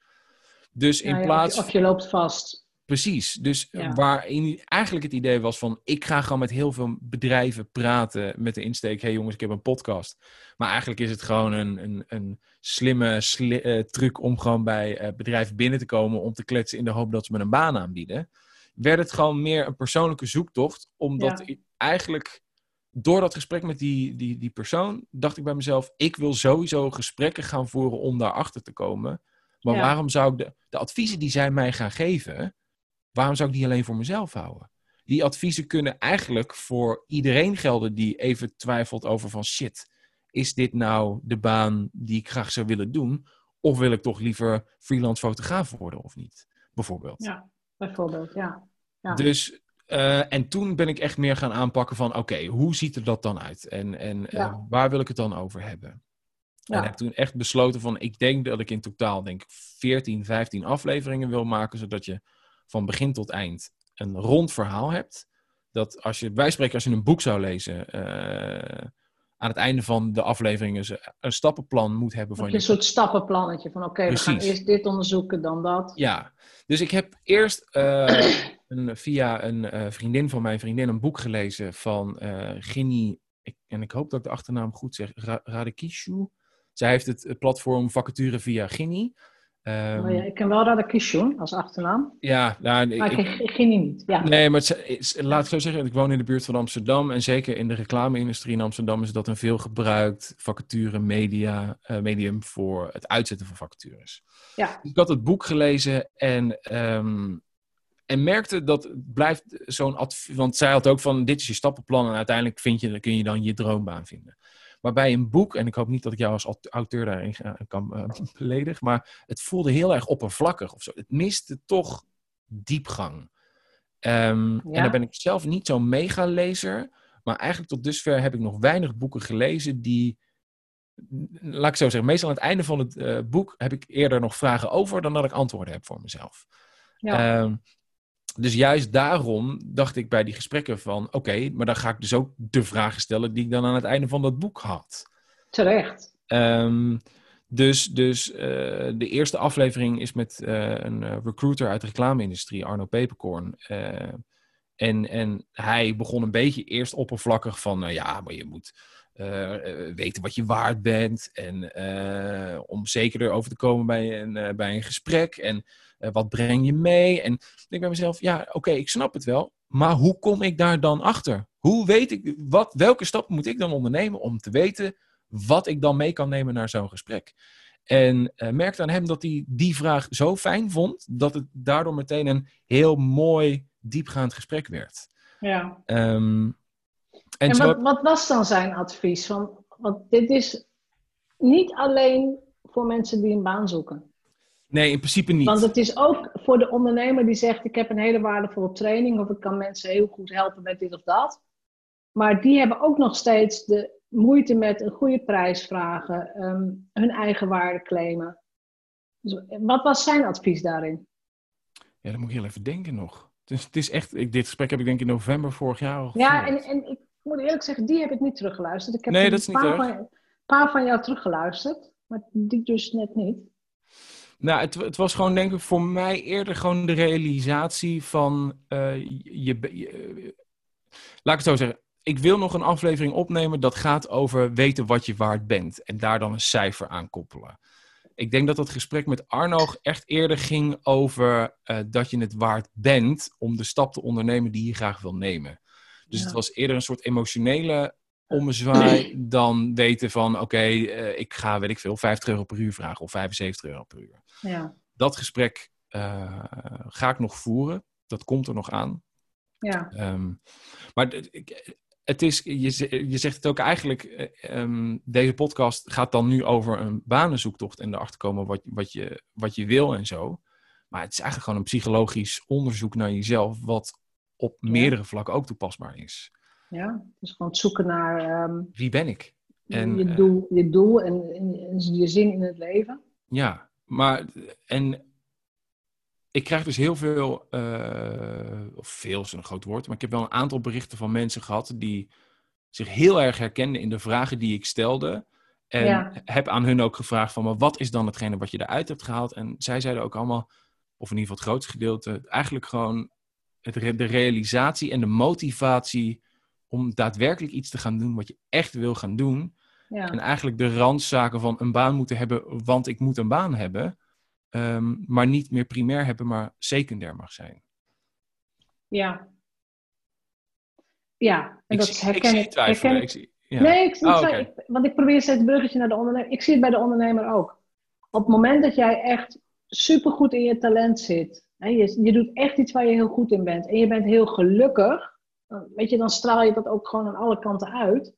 Dus in ja, plaats. Of je, loopt vast. Precies. Dus ja. waar eigenlijk het idee was van... ik ga gewoon met heel veel bedrijven praten met de insteek... hé hey jongens, ik heb een podcast. Maar eigenlijk is het gewoon een, een, een slimme sli uh, truc... om gewoon bij uh, bedrijven binnen te komen... om te kletsen in de hoop dat ze me een baan aanbieden. Werd het gewoon meer een persoonlijke zoektocht. Omdat ja. eigenlijk door dat gesprek met die, die, die persoon... dacht ik bij mezelf... ik wil sowieso gesprekken gaan voeren om daarachter te komen... Maar ja. waarom zou ik de, de adviezen die zij mij gaan geven Waarom zou ik die alleen voor mezelf houden? Die adviezen kunnen eigenlijk voor iedereen gelden die even twijfelt over van shit, is dit nou de baan die ik graag zou willen doen? Of wil ik toch liever freelance fotograaf worden of niet? Bijvoorbeeld. Ja, bijvoorbeeld, ja. ja. Dus, uh, en toen ben ik echt meer gaan aanpakken van oké, hoe ziet er dat dan uit? En, en ja. uh, waar wil ik het dan over hebben? Ja. En heb toen echt besloten van, ik denk dat ik in totaal denk 14, 15 afleveringen wil maken, zodat je van begin tot eind een rond verhaal hebt. Dat als je, wij spreken, als je een boek zou lezen, uh, aan het einde van de afleveringen een stappenplan moet hebben. Van je een soort stappenplannetje van oké, okay, we gaan eerst dit onderzoeken, dan dat. Ja, dus ik heb eerst uh, een, via een uh, vriendin van mijn vriendin een boek gelezen van Ginny, ik, en ik hoop dat ik de achternaam goed zeg, Ra Radikishu. Zij heeft het platform Vacature via Ginny. Um, oh ja, ik ken wel Radakishun als achternaam. Ja, nou, maar ik, ik, ging niet. Ja. Nee, maar het, laat ik zo zeggen, ik woon in de buurt van Amsterdam. En zeker in de reclame-industrie in Amsterdam is dat een veel gebruikt vacature media, uh, medium voor het uitzetten van vacatures. Ja. Ik had het boek gelezen en, um, en merkte dat blijft zo'n advies. Want zij had ook van: dit is je stappenplan en uiteindelijk vind je, kun je dan je droombaan vinden. Maar bij een boek, en ik hoop niet dat ik jou als auteur daarin kan uh, beledigen, maar het voelde heel erg oppervlakkig of zo. Het miste toch diepgang. Um, ja. En daar ben ik zelf niet zo'n mega-lezer, maar eigenlijk tot dusver heb ik nog weinig boeken gelezen die, laat ik zo zeggen, meestal aan het einde van het uh, boek heb ik eerder nog vragen over dan dat ik antwoorden heb voor mezelf. Ja. Um, dus juist daarom dacht ik bij die gesprekken van... oké, maar dan ga ik dus ook de vragen stellen die ik dan aan het einde van dat boek had. Terecht. Um, dus dus uh, de eerste aflevering is met uh, een recruiter uit de reclame-industrie, Arno Peperkorn. Uh, en, en hij begon een beetje eerst oppervlakkig van... nou ja, maar je moet weten wat je waard bent... en om zekerder over te komen bij een, bij een gesprek... en wat breng je mee? En ik denk bij mezelf, ja, oké, okay, ik snap het wel. Maar hoe kom ik daar dan achter? Hoe weet ik, wat, welke stappen moet ik dan ondernemen om te weten wat ik dan mee kan nemen naar zo'n gesprek? En uh, merkte aan hem dat hij die vraag zo fijn vond, dat het daardoor meteen een heel mooi, diepgaand gesprek werd. Ja. Um, en, en wat, wat, was dan zijn advies? Want, want dit is niet alleen voor mensen die een baan zoeken. Nee, in principe niet. Want het is ook voor de ondernemer die zegt: Ik heb een hele waardevolle training of ik kan mensen heel goed helpen met dit of dat. Maar die hebben ook nog steeds de moeite met een goede prijs vragen, um, hun eigen waarde claimen. Dus wat was zijn advies daarin? Ja, dan moet ik heel even denken nog. Dus het is echt, ik, dit gesprek heb ik denk ik in november vorig jaar al Ja, en, en ik moet eerlijk zeggen, die heb ik niet teruggeluisterd. Ik heb nee, dat is niet een paar van, paar van jou teruggeluisterd, maar die dus net niet. Nou, het, het, was gewoon denk ik voor mij eerder gewoon de realisatie van uh, je, je, laat ik het zo zeggen. Ik wil nog een aflevering opnemen dat gaat over weten wat je waard bent en daar dan een cijfer aan koppelen. Ik denk dat dat gesprek met Arno echt eerder ging over uh, dat je het waard bent om de stap te ondernemen die je graag wil nemen. Dus het was eerder een soort emotionele ommezwaai dan weten van oké, uh, ik ga weet ik veel 50 euro per uur vragen of 75 euro per uur. Ja. Dat gesprek uh, ga ik nog voeren. Dat komt er nog aan. Ja. Um, maar het is, je, je zegt het ook eigenlijk, um, deze podcast gaat dan nu over een banenzoektocht en erachter komen wat, wat, je, wat je wil en zo. Maar het is eigenlijk gewoon een psychologisch onderzoek naar jezelf, wat op meerdere vlakken ook toepasbaar is. Ja, dus gewoon het zoeken naar... Um, Wie ben ik? En, je, doel, je doel en, en, en je zin in het leven. Ja, maar en ik krijg dus heel veel, uh, of veel is een groot woord, maar ik heb wel een aantal berichten van mensen gehad die zich heel erg herkenden in de vragen die ik stelde. En ja. heb aan hun ook gevraagd van, maar wat is dan hetgene wat je eruit hebt gehaald? En zij zeiden ook allemaal, of in ieder geval het grootste gedeelte, eigenlijk gewoon het, de realisatie en de motivatie om daadwerkelijk iets te gaan doen wat je echt wil gaan doen. Ja. En eigenlijk de randzaken van een baan moeten hebben, want ik moet een baan hebben. Um, maar niet meer primair hebben, maar secundair mag zijn. Ja. Ja, en ik dat zie, herken ik. Zie herken ik. Zie, ja. Nee, ik zie oh, okay. ik, want ik probeer steeds het bruggetje naar de ondernemer. Ik zie het bij de ondernemer ook. Op het moment dat jij echt supergoed in je talent zit, hè, je, je doet echt iets waar je heel goed in bent en je bent heel gelukkig, dan, weet je, dan straal je dat ook gewoon aan alle kanten uit.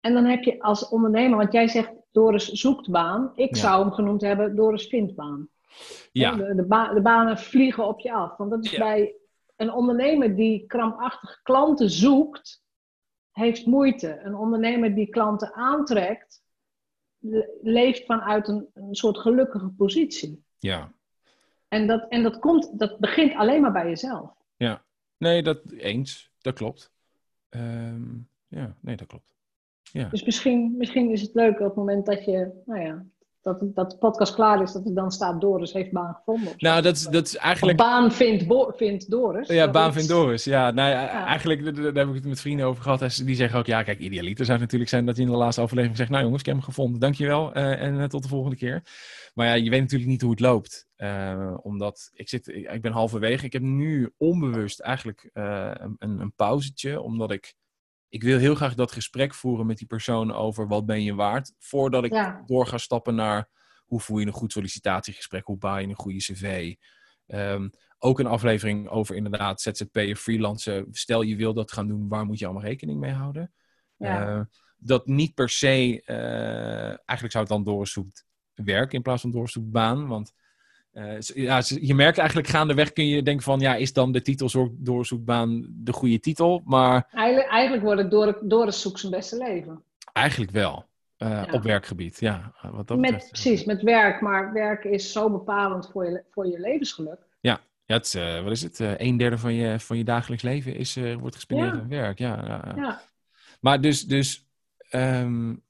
En dan heb je als ondernemer, want jij zegt Doris zoekt baan. Ik ja. zou hem genoemd hebben Doris vindt baan. Ja. De, de, ba de, banen vliegen op je af. Want dat is ja. bij een ondernemer die krampachtig klanten zoekt, heeft moeite. Een ondernemer die klanten aantrekt, leeft vanuit een, een soort gelukkige positie. Ja. En dat, en dat, komt, dat begint alleen maar bij jezelf. Ja, nee, dat eens. Dat klopt. Um, ja, nee, dat klopt. Ja. Dus misschien, misschien is het leuk op het moment dat je, nou ja, dat, dat de podcast klaar is, dat er dan staat Doris heeft baan gevonden. Nou, dat is, dat is eigenlijk... Of baan vindt, vindt Doris. Ja, baan vindt Doris. Ja, nou ja, ja. eigenlijk, daar, daar heb ik het met vrienden over gehad. Die zeggen ook, ja, kijk, idealiter zou het natuurlijk zijn dat je in de laatste aflevering zegt, nou jongens, ik heb hem gevonden, dankjewel uh, en uh, tot de volgende keer. Maar ja, je weet natuurlijk niet hoe het loopt. Uh, omdat ik zit, ik, ik ben halverwege. Ik heb nu onbewust eigenlijk een, een pauzetje, omdat ik ik wil heel graag dat gesprek voeren met die persoon over wat ben je waard. Voordat ik ja. door ga stappen naar hoe voer je een goed sollicitatiegesprek, hoe bouw je een goede cv. Um, ook een aflevering over inderdaad ZZP'er, freelancen. Stel je wil dat gaan doen, waar moet je allemaal rekening mee houden? Ja. Uh, dat niet per se, uh, eigenlijk zou het dan doorzoekt werk in plaats van doorzoekt baan. Want uh, ja, je merkt eigenlijk gaandeweg kun je denken van, ja, is dan de titel doorzoekbaan de goede titel? Maar... Eigenlijk, eigenlijk wordt het door, doorzoek zijn beste leven. Eigenlijk wel. Uh, ja. Op werkgebied, ja. Wat dat met, precies, met werk. Maar werk is zo bepalend voor je, voor je levensgeluk. Ja, ja het, uh, wat is het? Een derde van je, van je dagelijks leven is, wordt gespendeerd aan werk. Ja, ja, ja. Maar dus, dus um,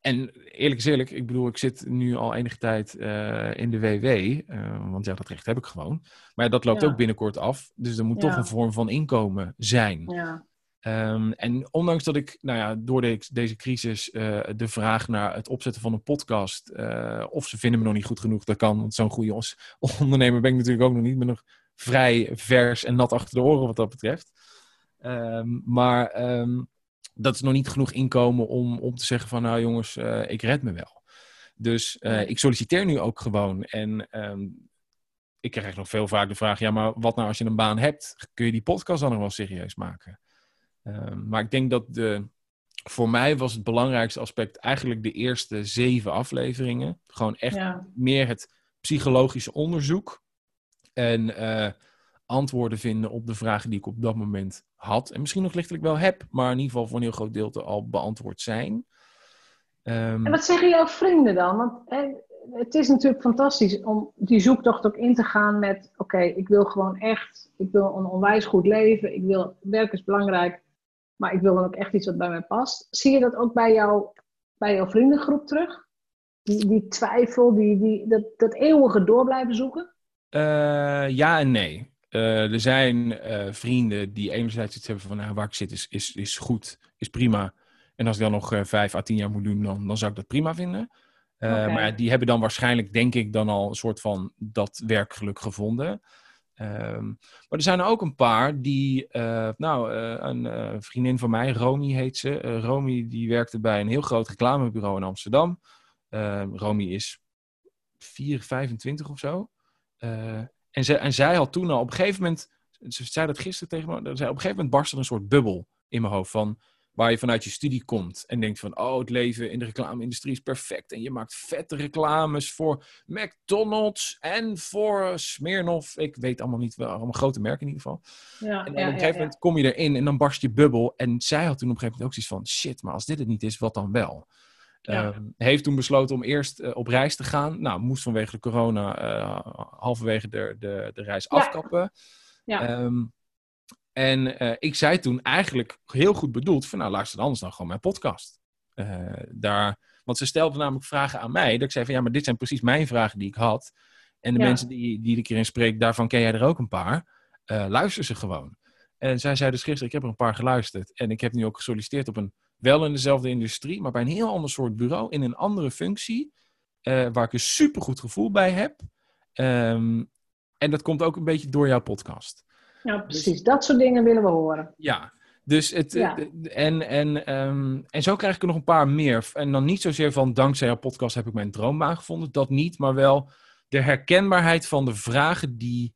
en eerlijk is eerlijk, ik bedoel, ik zit nu al enige tijd uh, in de WW, uh, want ja, dat recht heb ik gewoon. Maar ja, dat loopt ja. ook binnenkort af, dus er moet Ja. toch een vorm van inkomen zijn. Ja, Um, en ondanks dat ik, nou ja, door de, deze crisis uh, de vraag naar het opzetten van een podcast, of ze vinden me nog niet goed genoeg, dat kan, want zo'n goede ondernemer ben ik natuurlijk ook nog niet. Ben nog vrij vers en nat achter de oren wat dat betreft. Um, maar um, dat is nog niet genoeg inkomen om, om te zeggen van, nou jongens, uh, ik red me wel. Dus uh, ik solliciteer nu ook gewoon. En um, ik krijg nog veel vaak de vraag, ja, maar wat nou als je een baan hebt? Kun je die podcast dan nog wel serieus maken? Um, maar ik denk dat de, voor mij was het belangrijkste aspect eigenlijk de eerste zeven afleveringen. Gewoon echt ja. meer het psychologische onderzoek. En uh, antwoorden vinden op de vragen die ik op dat moment had. En misschien nog lichtelijk wel heb, maar in ieder geval voor een heel groot deel al beantwoord zijn. Um, en wat zeggen jouw vrienden dan? Want het is natuurlijk fantastisch om die zoektocht ook in te gaan met... Oké, okay, ik wil gewoon echt, ik wil een onwijs goed leven. Ik wil, werk is belangrijk, maar ik wil dan ook echt iets wat bij mij past. Zie je dat ook bij, jou, bij jouw vriendengroep terug? Die, die twijfel, die, die, dat, dat eeuwige door blijven zoeken? ja en nee. Er zijn vrienden die enerzijds iets hebben van nou, waar ik zit is, is, is goed, is prima. En als ik dan nog vijf à tien jaar moet doen, dan, dan zou ik dat prima vinden. Maar die hebben dan waarschijnlijk, denk ik, dan al een soort van dat werkgeluk gevonden. Ehm, maar er zijn er ook een paar die, uh, nou, uh, een uh, vriendin van mij, Romy heet ze. Romy die werkte bij een heel groot reclamebureau in Amsterdam. Ehm, Romy is 4, 25 of zo. En, ze, en zij had toen al op een gegeven moment, ze zei dat gisteren tegen me, zei, op een gegeven moment barstte er een soort bubbel in mijn hoofd van waar je vanuit je studie komt en denkt van, oh, het leven in de reclame-industrie is perfect. En je maakt vette reclames voor McDonald's en voor Smirnoff. Ik weet allemaal niet, wel allemaal grote merken in ieder geval. Ja, en dan op een gegeven moment kom je erin en dan barst je bubbel. En zij had toen op een gegeven moment ook zoiets van, shit, maar als dit het niet is, wat dan wel? Ja. Uh, heeft toen besloten om eerst uh, op reis te gaan. Nou, moest vanwege de corona uh, halverwege de, de, de reis afkappen. Ja. Um, en uh, ik zei toen eigenlijk heel goed bedoeld van nou luister anders dan gewoon mijn podcast. Daar, want ze stelden namelijk vragen aan mij. Dat ik zei van ja, maar dit zijn precies mijn vragen die ik had. En de mensen die, die ik hierin spreek, daarvan ken jij er ook een paar. Luister ze gewoon. En zij zei dus gisteren, ik heb er een paar geluisterd. En ik heb nu ook gesolliciteerd op een, wel in dezelfde industrie, maar bij een heel ander soort bureau, in een andere functie. waar ik een supergoed gevoel bij heb. Um, en dat komt ook een beetje door jouw podcast. Ja, dus precies. dat soort dingen willen we horen. Ja, dus het, en, en, um, en zo krijg ik er nog een paar meer. En dan niet zozeer van dankzij jouw podcast heb ik mijn droombaan gevonden. Dat niet, maar wel de herkenbaarheid van de vragen die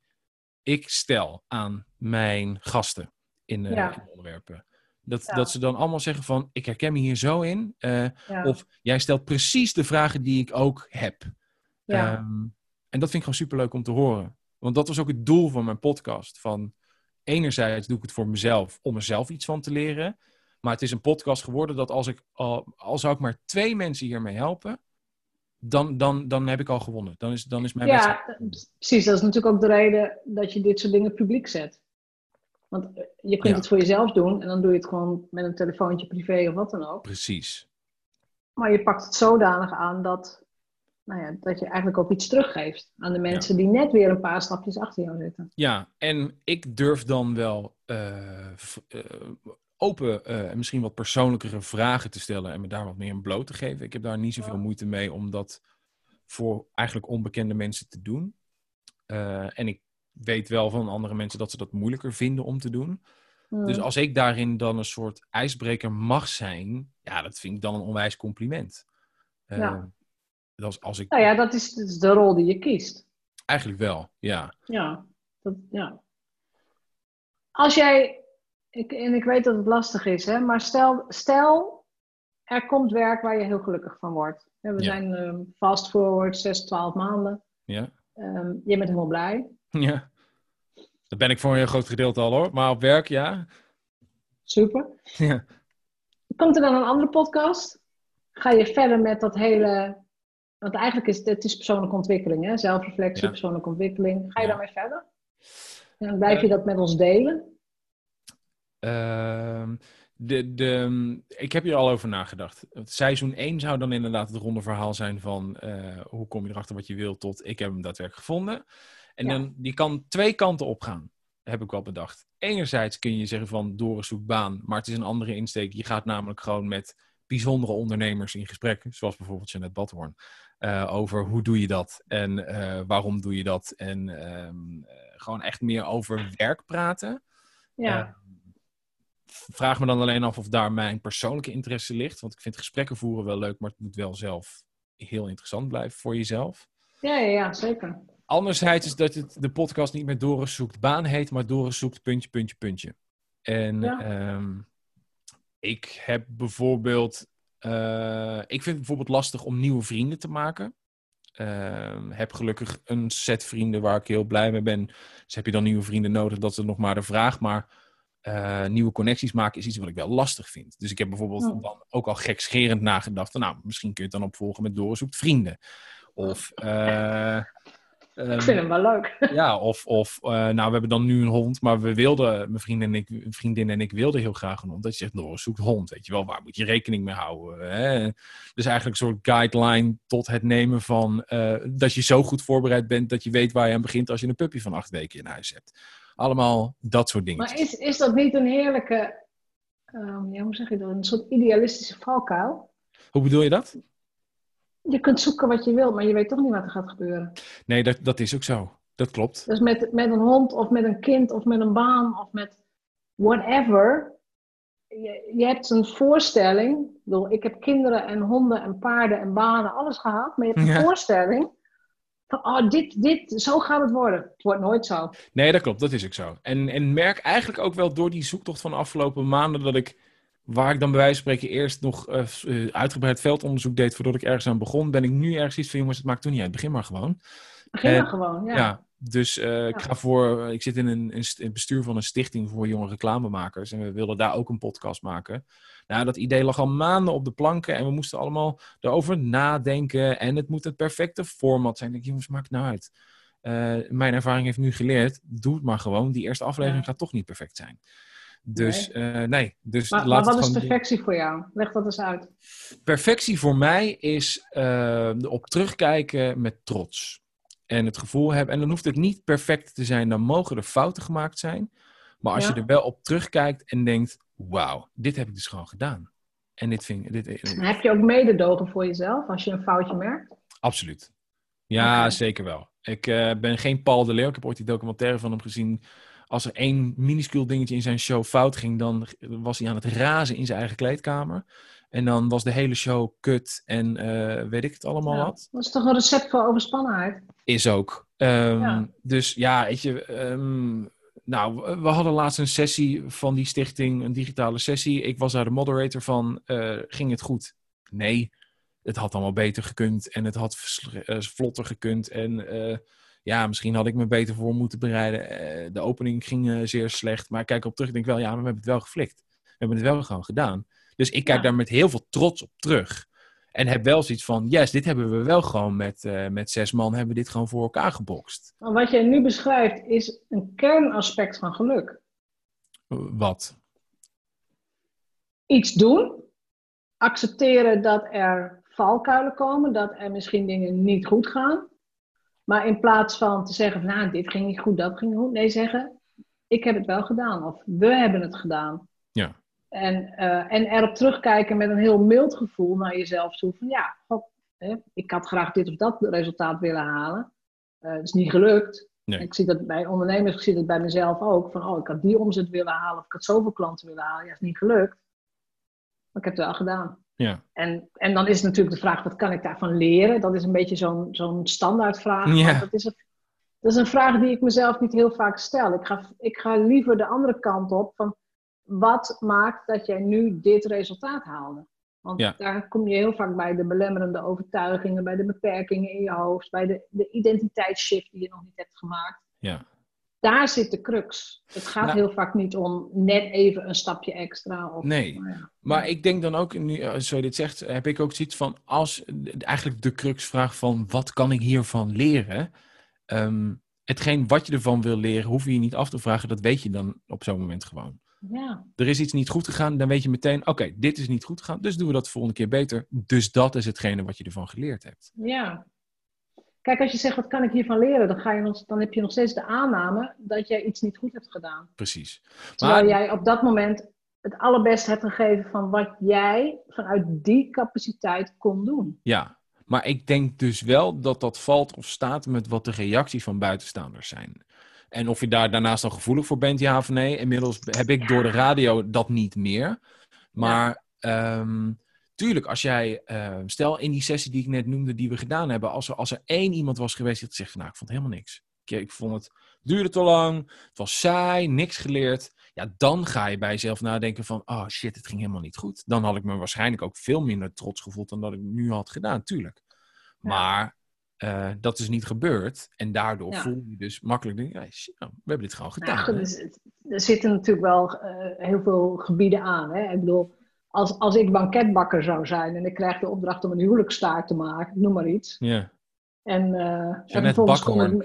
ik stel aan mijn gasten in, uh, in onderwerpen. Dat, dat ze dan allemaal zeggen van, ik herken me hier zo in. Uh, of jij stelt precies de vragen die ik ook heb. Um, en dat vind ik gewoon superleuk om te horen. Want dat was ook het doel van mijn podcast. Van enerzijds doe ik het voor mezelf, om mezelf iets van te leren. Maar het is een podcast geworden dat als ik al, al zou ik maar twee mensen hiermee helpen, dan, dan, dan heb ik al gewonnen. Dan is, dan is mijn Ja, precies. Dat is natuurlijk ook de reden dat je dit soort dingen publiek zet. Want eh, je kunt het voor jezelf doen en dan doe je het gewoon met een telefoontje privé of wat dan ook. Precies. Maar je pakt het zodanig aan dat nou ja, dat je eigenlijk ook iets teruggeeft aan de mensen die net weer een paar stapjes achter jou zitten. Ja, en ik durf dan wel uh, uh, open en uh, misschien wat persoonlijkere vragen te stellen en me daar wat meer in bloot te geven. Ik heb daar niet zoveel moeite mee om dat voor eigenlijk onbekende mensen te doen. en ik weet wel van andere mensen dat ze dat moeilijker vinden om te doen. Hmm. Dus als ik daarin dan een soort ijsbreker mag zijn, ja, dat vind ik dan een onwijs compliment. Ja. Als, als ik... Nou ja, dat is, dat is de rol die je kiest. Eigenlijk wel, ja. Ja, dat, ja. Als jij, ik, en ik weet dat het lastig is, hè, maar stel, stel er komt werk waar je heel gelukkig van wordt. We zijn um, fast forward 6, 12 maanden. Ja. Um, je bent helemaal blij. Ja. Dat ben ik voor een heel groot gedeelte al hoor. Maar op werk, ja. Super. Ja. Komt er dan een andere podcast? Ga je verder met dat hele want eigenlijk is het, is persoonlijke ontwikkeling, hè? zelfreflectie, persoonlijke ontwikkeling. Ga je daarmee verder? En blijf je dat met ons delen? Uh, de, de, ik heb hier al over nagedacht. Seizoen 1 zou dan inderdaad het ronde verhaal zijn van uh, hoe kom je erachter wat je wilt tot ik heb hem daadwerkelijk gevonden. En dan, die kan twee kanten opgaan, heb ik wel bedacht. Enerzijds kun je zeggen van door zoek baan, maar het is een andere insteek. Je gaat namelijk gewoon met bijzondere ondernemers in gesprek, zoals bijvoorbeeld Jeanette Badhoorn. Uh, over hoe doe je dat en uh, waarom doe je dat. En um, gewoon echt meer over werk praten. Ja. vraag me dan alleen af of daar mijn persoonlijke interesse ligt. Want ik vind gesprekken voeren wel leuk, maar het moet wel zelf heel interessant blijven voor jezelf. Ja, ja, ja zeker. Anderzijds is dat het, de podcast niet meer Doris zoekt baan heet, maar Doris zoekt puntje, puntje, puntje. En ja. um, ik heb bijvoorbeeld uh, ik vind het bijvoorbeeld lastig om nieuwe vrienden te maken. Uh, heb gelukkig een set vrienden waar ik heel blij mee ben. Dus heb je dan nieuwe vrienden nodig, dat is nog maar de vraag. Maar uh, nieuwe connecties maken is iets wat ik wel lastig vind. Dus ik heb bijvoorbeeld oh. dan ook al gekscherend nagedacht. Van, nou, misschien kun je het dan opvolgen met doorzoekt vrienden. Of, uh, ik vind hem wel leuk. ja, of, of nou, we hebben dan nu een hond, maar we wilden, mijn vriendin en ik, vriendin en ik wilden heel graag een hond. Dat je zegt, nou, zoek hond, weet je wel, waar moet je rekening mee houden? Hè? Dus eigenlijk een soort guideline tot het nemen van, dat je zo goed voorbereid bent dat je weet waar je aan begint als je een puppy van acht weken in huis hebt. Allemaal dat soort dingen. Maar is, is dat niet een heerlijke, um, ja, hoe zeg je dat, een soort idealistische valkuil? Hoe bedoel je dat? Je kunt zoeken wat je wilt, maar je weet toch niet wat er gaat gebeuren. Nee, dat, dat is ook zo. Dat klopt. Dus met, met een hond of met een kind of met een baan of met whatever. Je, je hebt een voorstelling. Ik, bedoel, ik heb kinderen en honden en paarden en banen, alles gehad. Maar je hebt een voorstelling van, oh, dit, dit, zo gaat het worden. Het wordt nooit zo. Nee, dat klopt. Dat is ook zo. En, en merk eigenlijk ook wel door die zoektocht van de afgelopen maanden dat ik Waar ik dan bij wijze van spreken eerst nog uh, uitgebreid veldonderzoek deed voordat ik ergens aan begon, ben ik nu ergens iets van jongens, het maakt toen niet uit. Begin maar gewoon. Begin maar gewoon, ja. ja dus uh, ik ga voor, ik zit in een, een, bestuur van een stichting voor jonge reclamemakers en we wilden daar ook een podcast maken. Nou, dat idee lag al maanden op de planken en we moesten allemaal erover nadenken en het moet het perfecte format zijn. Ik denk, jongens, maakt nou uit. mijn ervaring heeft nu geleerd, doe het maar gewoon. Die eerste aflevering gaat toch niet perfect zijn. Dus nee. Uh, nee. Dus maar, maar wat is perfectie voor jou? Leg dat eens uit. Perfectie voor mij is uh, op terugkijken met trots. En het gevoel hebben, en dan hoeft het niet perfect te zijn, dan mogen er fouten gemaakt zijn. Maar als je er wel op terugkijkt en denkt, wauw, dit heb ik dus gewoon gedaan. En dit vind dit, dit, Heb je ook mededogen voor jezelf als je een foutje merkt? Absoluut. Ja, okay. zeker wel. Ik uh, ben geen Paul de Leeuw. Ik heb ooit die documentaire van hem gezien als er één minuscuul dingetje in zijn show fout ging, dan was hij aan het razen in zijn eigen kleedkamer. En dan was de hele show kut en uh, weet ik het allemaal ja, wat. Dat is toch een recept voor overspannenheid? Is ook. Um, ja. Dus ja, weet je, um, nou, we hadden laatst een sessie van die stichting, een digitale sessie. Ik was daar de moderator van. Uh, ging het goed? Nee, het had allemaal beter gekund en het had vlotter gekund. En uh, ja, misschien had ik me beter voor moeten bereiden. Eh, de opening ging eh, zeer slecht. Maar ik kijk op terug en denk wel, ja, maar we hebben het wel geflikt. We hebben het wel gewoon gedaan. Dus ik kijk daar met heel veel trots op terug. En heb wel zoiets van, yes, dit hebben we wel gewoon met, uh, met zes man, hebben we dit gewoon voor elkaar gebokst. Wat jij nu beschrijft is een kernaspect van geluk. Wat? Iets doen. Accepteren dat er valkuilen komen, dat er misschien dingen niet goed gaan. Maar in plaats van te zeggen, nou, dit ging niet goed, dat ging niet goed. Nee, zeggen, ik heb het wel gedaan. Of we hebben het gedaan. Ja. En, uh, en erop terugkijken met een heel mild gevoel naar jezelf toe. Van ja, god, hè, ik had graag dit of dat resultaat willen halen. Uh, het is niet gelukt. Nee. Ik zie dat bij ondernemers, ik zie dat bij mezelf ook. Van, oh, ik had die omzet willen halen. Of ik had zoveel klanten willen halen. Ja, is niet gelukt. Maar ik heb het wel gedaan. Ja. En, en dan is natuurlijk de vraag, wat kan ik daarvan leren? Dat is een beetje zo'n zo'n standaardvraag. Ja. Dat, is een, dat is een vraag die ik mezelf niet heel vaak stel. Ik ga, ik ga liever de andere kant op van, wat maakt dat jij nu dit resultaat haalde? Want ja. daar kom je heel vaak bij de belemmerende overtuigingen, bij de beperkingen in je hoofd, bij de, de identiteitsshift die je nog niet hebt gemaakt. Ja daar zit de crux. Het gaat nou, heel vaak niet om net even een stapje extra. Of, nee, maar, ja. maar, ik denk dan ook, nu, eh, zo je dit zegt, heb ik ook zoiets van, als eigenlijk de crux vraag van, wat kan ik hiervan leren? Um, hetgeen wat je ervan wil leren, hoef je je niet af te vragen, dat weet je dan op zo'n moment gewoon. Ja. Er is iets niet goed gegaan, dan weet je meteen, oké, okay, dit is niet goed gegaan, dus doen we dat de volgende keer beter. Dus dat is hetgene wat je ervan geleerd hebt. Ja, Kijk, als je zegt, wat kan ik hiervan leren? Dan, ga je nog, dan heb je nog steeds de aanname dat jij iets niet goed hebt gedaan. Precies. Terwijl jij op dat moment het allerbeste hebt gegeven van wat jij vanuit die capaciteit kon doen. Ja, maar ik denk dus wel dat dat valt of staat met wat de reacties van buitenstaanders zijn. En of je daar daarnaast dan gevoelig voor bent, ja of nee. Inmiddels heb ik door de radio dat niet meer. Maar ja. um, tuurlijk, als jij, uh, stel in die sessie die ik net noemde, die we gedaan hebben, als er, als er één iemand was geweest die had gezegd van, nou, ik vond helemaal niks. Ik, ik vond het duurde te lang, het was saai, niks geleerd. Ja, dan ga je bij jezelf nadenken van, oh shit, het ging helemaal niet goed. Dan had ik me waarschijnlijk ook veel minder trots gevoeld dan dat ik nu had gedaan, tuurlijk. Maar uh, dat is niet gebeurd. En daardoor ja. voel je dus makkelijk, denk, ja, shit, we hebben dit gewoon gedaan. Ja, dus, er zitten natuurlijk wel uh, heel veel gebieden aan. Hè? Ik bedoel, als, als ik banketbakker zou zijn en ik krijg de opdracht om een huwelijkstaart te maken, noem maar iets. Ja. En, uh, en Bakhoorn.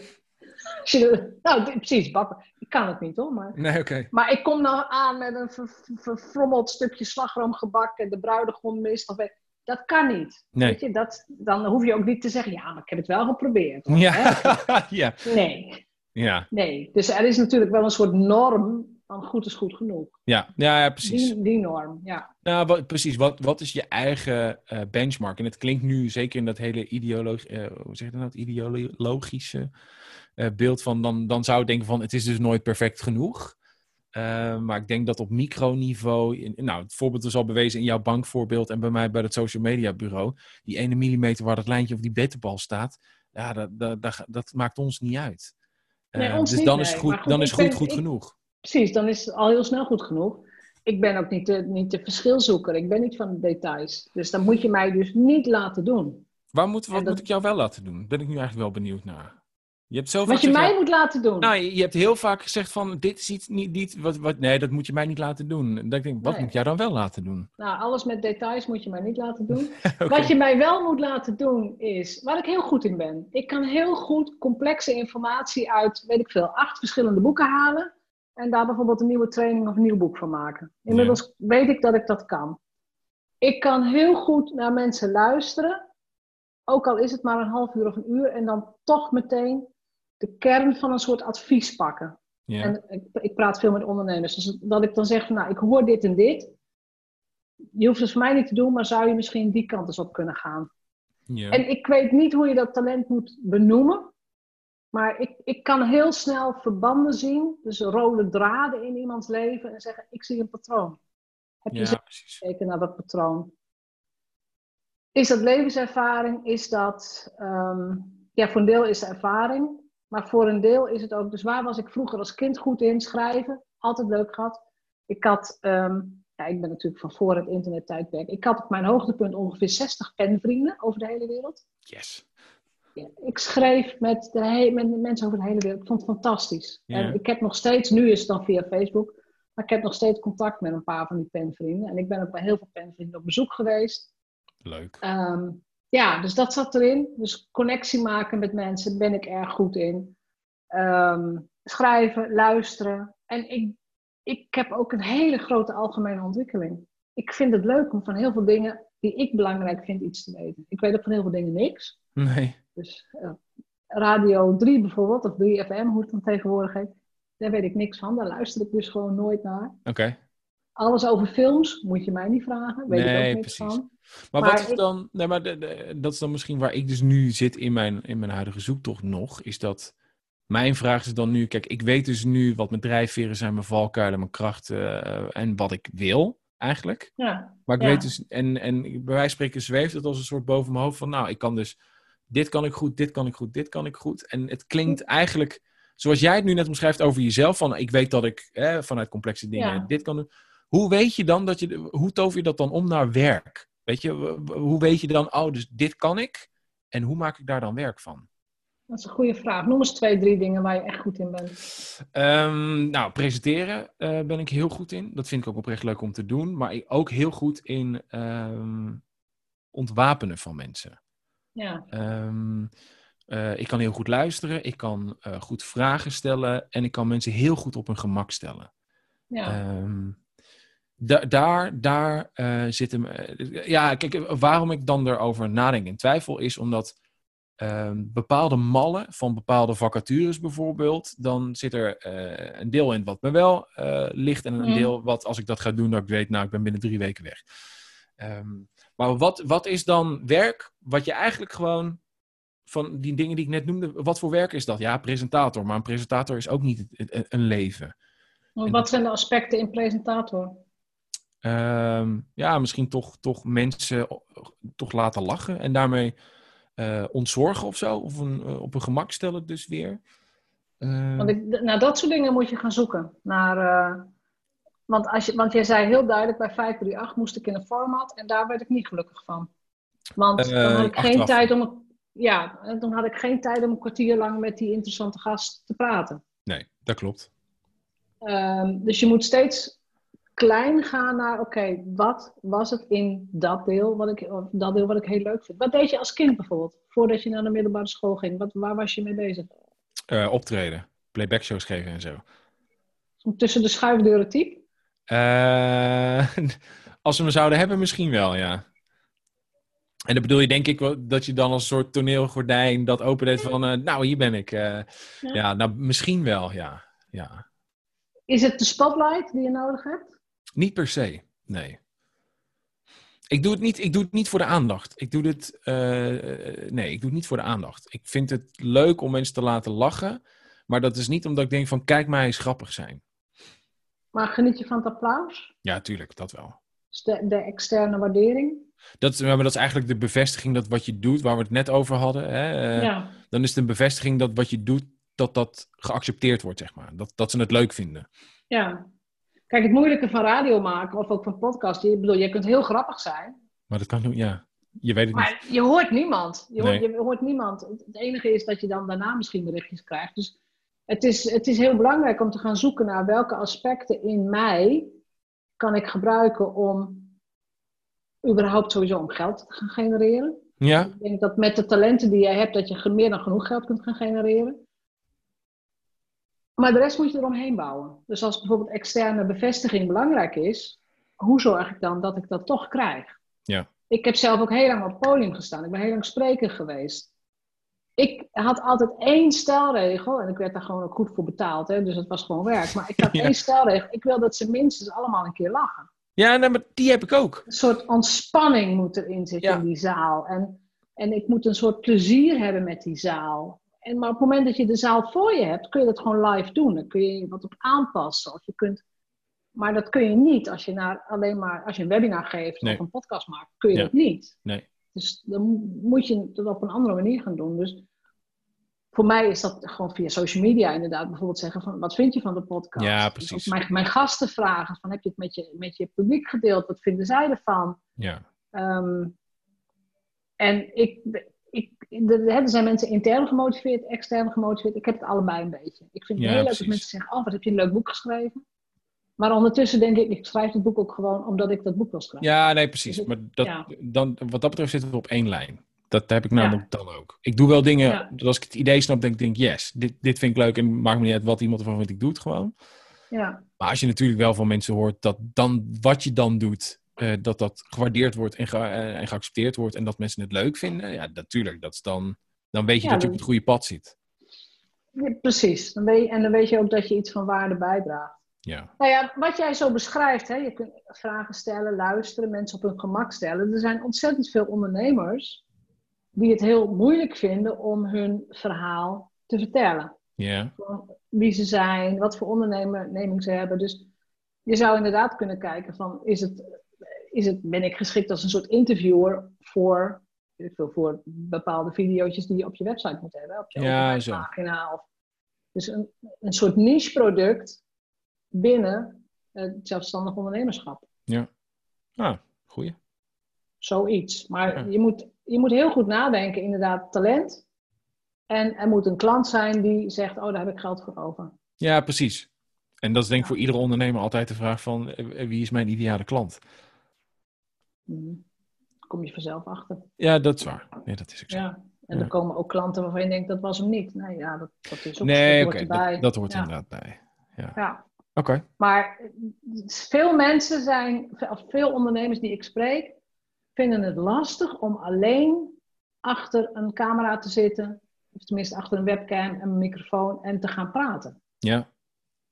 nou, precies, bakken. Ik kan het niet hoor. Maar, nee, oké. maar ik kom nou aan met een verfrommeld stukje slagroomgebak en de bruidegom mist. Of, dat kan niet. Nee. Weet je, dat, dan hoef je ook niet te zeggen, ja, maar ik heb het wel geprobeerd. Ja. ja. Nee. Ja. Nee. Dus er is natuurlijk wel een soort norm van goed is goed genoeg. Ja, ja, ja precies. Die, die, norm, ja. Nou, wat, precies. Wat, wat is je eigen uh, benchmark? En het klinkt nu zeker in dat hele ideoloog, uh, hoe zeg je dat, ideologische uh, beeld van, dan, dan zou ik denken van, het is dus nooit perfect genoeg. maar ik denk dat op microniveau, in, nou, het voorbeeld is al bewezen in jouw bankvoorbeeld en bij mij bij het social media bureau, die ene millimeter waar dat lijntje of die bitterbal staat, ja, dat, dat, dat, dat maakt ons niet uit. Nee, ons dus niet, dan nee. is goed, goed, dan is goed, ben- goed ik- genoeg. Precies, dan is het al heel snel goed genoeg. Ik ben ook niet de, niet de verschilzoeker. Ik ben niet van de details. Dus dan moet je mij dus niet laten doen. Waar moet, wat dat- moet ik jou wel laten doen? Ben ik nu eigenlijk wel benieuwd naar. Je hebt zoveel Wat je mij moet laten doen. Nou, je, je hebt heel vaak gezegd van, dit is iets niet, niet wat, wat, nee, dat moet je mij niet laten doen. En dan denk ik, wat Nee. moet jou dan wel laten doen? Nou, alles met details moet je mij niet laten doen. Wat je mij wel moet laten doen is, waar ik heel goed in ben. Ik kan heel goed complexe informatie uit, weet ik veel, acht verschillende boeken halen. En daar bijvoorbeeld een nieuwe training of een nieuw boek van maken. Inmiddels weet ik dat ik dat kan. Ik kan heel goed naar mensen luisteren. Ook al is het maar een half uur of een uur. En dan toch meteen de kern van een soort advies pakken. Ja. En ik, ik praat veel met ondernemers. Dus dat ik dan zeg van, nou, ik hoor dit en dit. Je hoeft het voor mij niet te doen, maar zou je misschien die kant eens op kunnen gaan. ja. En ik weet niet hoe je dat talent moet benoemen. Maar ik, ik kan heel snel verbanden zien. Dus rode draden in iemands leven. En zeggen, ik zie een patroon. Heb je ja, gekeken naar dat patroon? Is dat levenservaring? Is dat... ehm, ja, voor een deel is het ervaring. Maar voor een deel is het ook... Dus waar was ik vroeger als kind goed in? Schrijven. Altijd leuk gehad. Ik had... ehm, ja, ik ben natuurlijk van voor het internettijdperk. Ik had op mijn hoogtepunt ongeveer 60 penvrienden over de hele wereld. Yes. Ik schreef met, de met de mensen over de hele wereld. Ik vond het fantastisch. En ik heb nog steeds, nu is het dan via Facebook, maar ik heb nog steeds contact met een paar van die penvrienden. En ik ben ook bij heel veel penvrienden op bezoek geweest. Leuk. Ehm, ja, dus dat zat erin. Dus connectie maken met mensen ben ik erg goed in. Ehm, schrijven, luisteren. En ik, ik heb ook een hele grote algemene ontwikkeling. Ik vind het leuk om van heel veel dingen die ik belangrijk vind iets te weten. Ik weet ook van heel veel dingen niks. Nee. Dus eh, Radio 3 bijvoorbeeld, of 3FM, hoe het dan tegenwoordig heet, daar weet ik niks van. Daar luister ik dus gewoon nooit naar. Oké. Alles over films moet je mij niet vragen, weet Nee, ik ook niks precies. van. Maar, Maar wat is dan, nee, maar de, de- dat is dan misschien waar ik dus nu zit in mijn, in mijn huidige zoektocht nog, is dat mijn vraag is dan nu, kijk, ik weet dus nu wat mijn drijfveren zijn, mijn valkuilen, mijn krachten eh, en wat ik wil eigenlijk. Ja, Maar ik Ja. weet dus, en, en bij wijze van spreken zweeft het als een soort boven mijn hoofd van, nou, ik kan dus, dit kan ik goed, dit kan ik goed, dit kan ik goed. En het klinkt eigenlijk, zoals jij het nu net omschrijft over jezelf, van ik weet dat ik vanuit complexe dingen Ja. dit kan doen. Hoe weet je dan dat je, hoe tover je dat dan om naar werk? Weet je, hoe weet je dan, oh, dus dit kan ik. En hoe maak ik daar dan werk van? dat is een goede vraag. Noem eens twee, drie dingen waar je echt goed in bent. Ehm, nou, presenteren eh, ben ik heel goed in. Dat vind ik ook oprecht leuk om te doen. Maar ook heel goed in ehm, ontwapenen van mensen. Ja, Ehm, eh, ik kan heel goed luisteren. Ik kan eh, goed vragen stellen. En ik kan mensen heel goed op hun gemak stellen. ja. Ehm, da- daar daar eh, zit hem. ja, kijk, waarom ik dan erover nadenk en twijfel is omdat ehm, bepaalde mallen van bepaalde vacatures bijvoorbeeld, dan zit er een deel in wat me wel ligt en een Mm. deel wat als ik dat ga doen, dat ik weet, nou, ik ben binnen drie weken weg. Ehm, maar wat, wat is dan werk wat je eigenlijk gewoon van die dingen die ik net noemde, wat voor werk is dat? Ja, presentator, maar een presentator is ook niet een leven. Wat zijn de aspecten in presentator? Ehm, ja, misschien toch, toch mensen toch laten lachen en daarmee eh, ontzorgen of zo. Of een, eh, op een gemak stellen dus weer. Ehm, Want ik, naar dat soort dingen moet je gaan zoeken. Naar, eh, want, als je, want jij zei heel duidelijk, bij 538 moest ik in een format en daar werd ik niet gelukkig van. Want Eh, dan had ik geen tijd om... een- Ja, toen had ik geen tijd om een kwartier lang met die interessante gast te praten. Nee, dat klopt. Ehm, dus je moet steeds klein gaan naar, oké, wat was het in dat deel, wat ik, of dat deel wat ik heel leuk vind? Wat deed je als kind bijvoorbeeld, voordat je naar de middelbare school ging? Wat, waar was je mee bezig? Uh, optreden, playback shows geven en zo. Tussen de schuifdeuren type? Uh, als we me zouden hebben, misschien wel, ja. En dan bedoel je denk ik wel dat je dan als soort toneelgordijn dat opendeed van, uh, nou, hier ben ik. ja. ja, nou, misschien wel, ja. ja. Is het de spotlight die je nodig hebt? Niet per se, nee. Ik doe het niet, ik doe het niet voor de aandacht. Ik doe het, uh, nee, ik doe het niet voor de aandacht. Ik vind het leuk om mensen te laten lachen. Maar dat is niet omdat ik denk van, kijk mij eens grappig zijn. Maar geniet je van het applaus? Ja, tuurlijk, dat wel. De, de externe waardering? Dat, maar dat is eigenlijk de bevestiging dat wat je doet, waar we het net over hadden. Hè, uh, ja. Dan is het een bevestiging dat wat je doet, dat dat geaccepteerd wordt, zeg maar. Dat, dat ze het leuk vinden. Ja, Kijk, het moeilijke van radio maken of ook van podcast, ik bedoel, je kunt heel grappig zijn. Maar dat kan ja. Je weet het maar niet. je hoort niemand. Je, hoort, je hoort niemand. Het enige is dat je dan daarna misschien berichtjes krijgt. Dus het is, het is heel belangrijk om te gaan zoeken naar welke aspecten in mij kan ik gebruiken om überhaupt sowieso om geld te gaan genereren. Ja. Ik denk dat met de talenten die jij hebt, dat je meer dan genoeg geld kunt gaan genereren. Maar de rest moet je eromheen bouwen. Dus als bijvoorbeeld externe bevestiging belangrijk is, hoe zorg ik dan dat ik dat toch krijg? Ja. Ik heb zelf ook heel lang op het podium gestaan. Ik ben heel lang spreker geweest. Ik had altijd één stelregel, en ik werd daar gewoon ook goed voor betaald, hè, dus het was gewoon werk. Maar ik had één stelregel. Ik wil dat ze minstens allemaal een keer lachen. Ja, nee, maar die heb ik ook. Een soort ontspanning moet erin zitten in die zaal. En, en ik moet een soort plezier hebben met die zaal. En, maar op het moment dat je de zaal voor je hebt, kun je dat gewoon live doen. Dan kun je wat op aanpassen. Of je kunt, maar dat kun je niet als je, naar alleen maar, als je een webinar geeft of een podcast maakt. Kun je dat niet. Nee. Dus dan moet je het op een andere manier gaan doen. Dus voor mij is dat gewoon via social media inderdaad bijvoorbeeld zeggen van wat vind je van de podcast? Ja, precies. Dus mijn, mijn, gasten vragen van heb je het met je, met je publiek gedeeld? Wat vinden zij ervan? Ja. Um, en ik, ik, er zijn mensen intern gemotiveerd, extern gemotiveerd. Ik heb het allebei een beetje. Ik vind het heel leuk dat mensen zeggen: Oh, wat heb je een leuk boek geschreven? Maar ondertussen denk ik, ik schrijf het boek ook gewoon omdat ik dat boek wil schrijven. Ja, nee, precies. Dus maar dat, dan, wat dat betreft zitten we op één lijn. Dat heb ik namelijk dan ook. Ik doe wel dingen, als ik het idee snap, denk ik, denk, yes, dit, dit vind ik leuk en maakt me niet uit wat iemand ervan vindt, ik doe het gewoon. Ja. Maar als je natuurlijk wel van mensen hoort dat dan wat je dan doet, uh, dat dat gewaardeerd wordt en, ge uh, en, geaccepteerd wordt en dat mensen het leuk vinden, ja, natuurlijk, dat is dan, dan weet je dat je op het goede pad zit. Ja, precies. Dan weet je, en dan weet je ook dat je iets van waarde bijdraagt. Ja. Nou ja, wat jij zo beschrijft, hè, je kunt vragen stellen, luisteren, mensen op hun gemak stellen. Er zijn ontzettend veel ondernemers die het heel moeilijk vinden om hun verhaal te vertellen. Ja. Wie ze zijn, wat voor onderneming ze hebben. Dus je zou inderdaad kunnen kijken van, is het is het, ben ik geschikt als een soort interviewer voor, voor bepaalde video's die je op je website moet hebben, op je ja, pagina. Of, dus een, een soort niche product binnen het zelfstandig ondernemerschap. Ja, ah, goeie. Zoiets. Maar ja. je, moet, je moet heel goed nadenken, inderdaad, talent. En er moet een klant zijn die zegt, oh, daar heb ik geld voor over. Ja, precies. En dat is denk ik ja. voor iedere ondernemer altijd de vraag van, wie is mijn ideale klant? Hmm. kom je vanzelf achter. Ja, dat is waar. Nee, dat is ook zo. Ja. En ja. er komen ook klanten waarvan je denkt, dat was hem niet. Nee, ja, dat, dat is ook nee, oké, okay, dat, dat, hoort ja. inderdaad bij. Ja. ja. Okay. Maar veel mensen zijn, of veel ondernemers die ik spreek, vinden het lastig om alleen achter een camera te zitten, of tenminste achter een webcam en een microfoon en te gaan praten. Ja.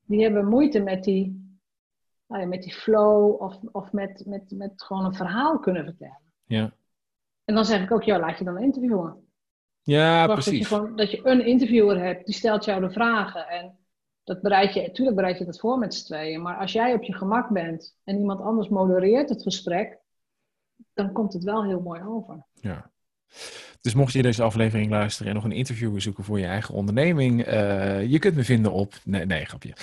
Die hebben moeite met die nou ja, met die flow of, of met, met, met gewoon een verhaal kunnen vertellen. Ja. En dan zeg ik ook, ja, laat je dan interviewen. Ja, precies. Dat je, gewoon, dat je een interviewer hebt, die stelt jou de vragen. En dat bereid je, natuurlijk bereid je dat voor met z'n tweeën. Maar als jij op je gemak bent en iemand anders modereert het gesprek, dan komt het wel heel mooi over. Ja. Dus mocht je deze aflevering luisteren en nog een interview zoeken voor je eigen onderneming, uh, je kunt me vinden op. Nee, nee, grapje.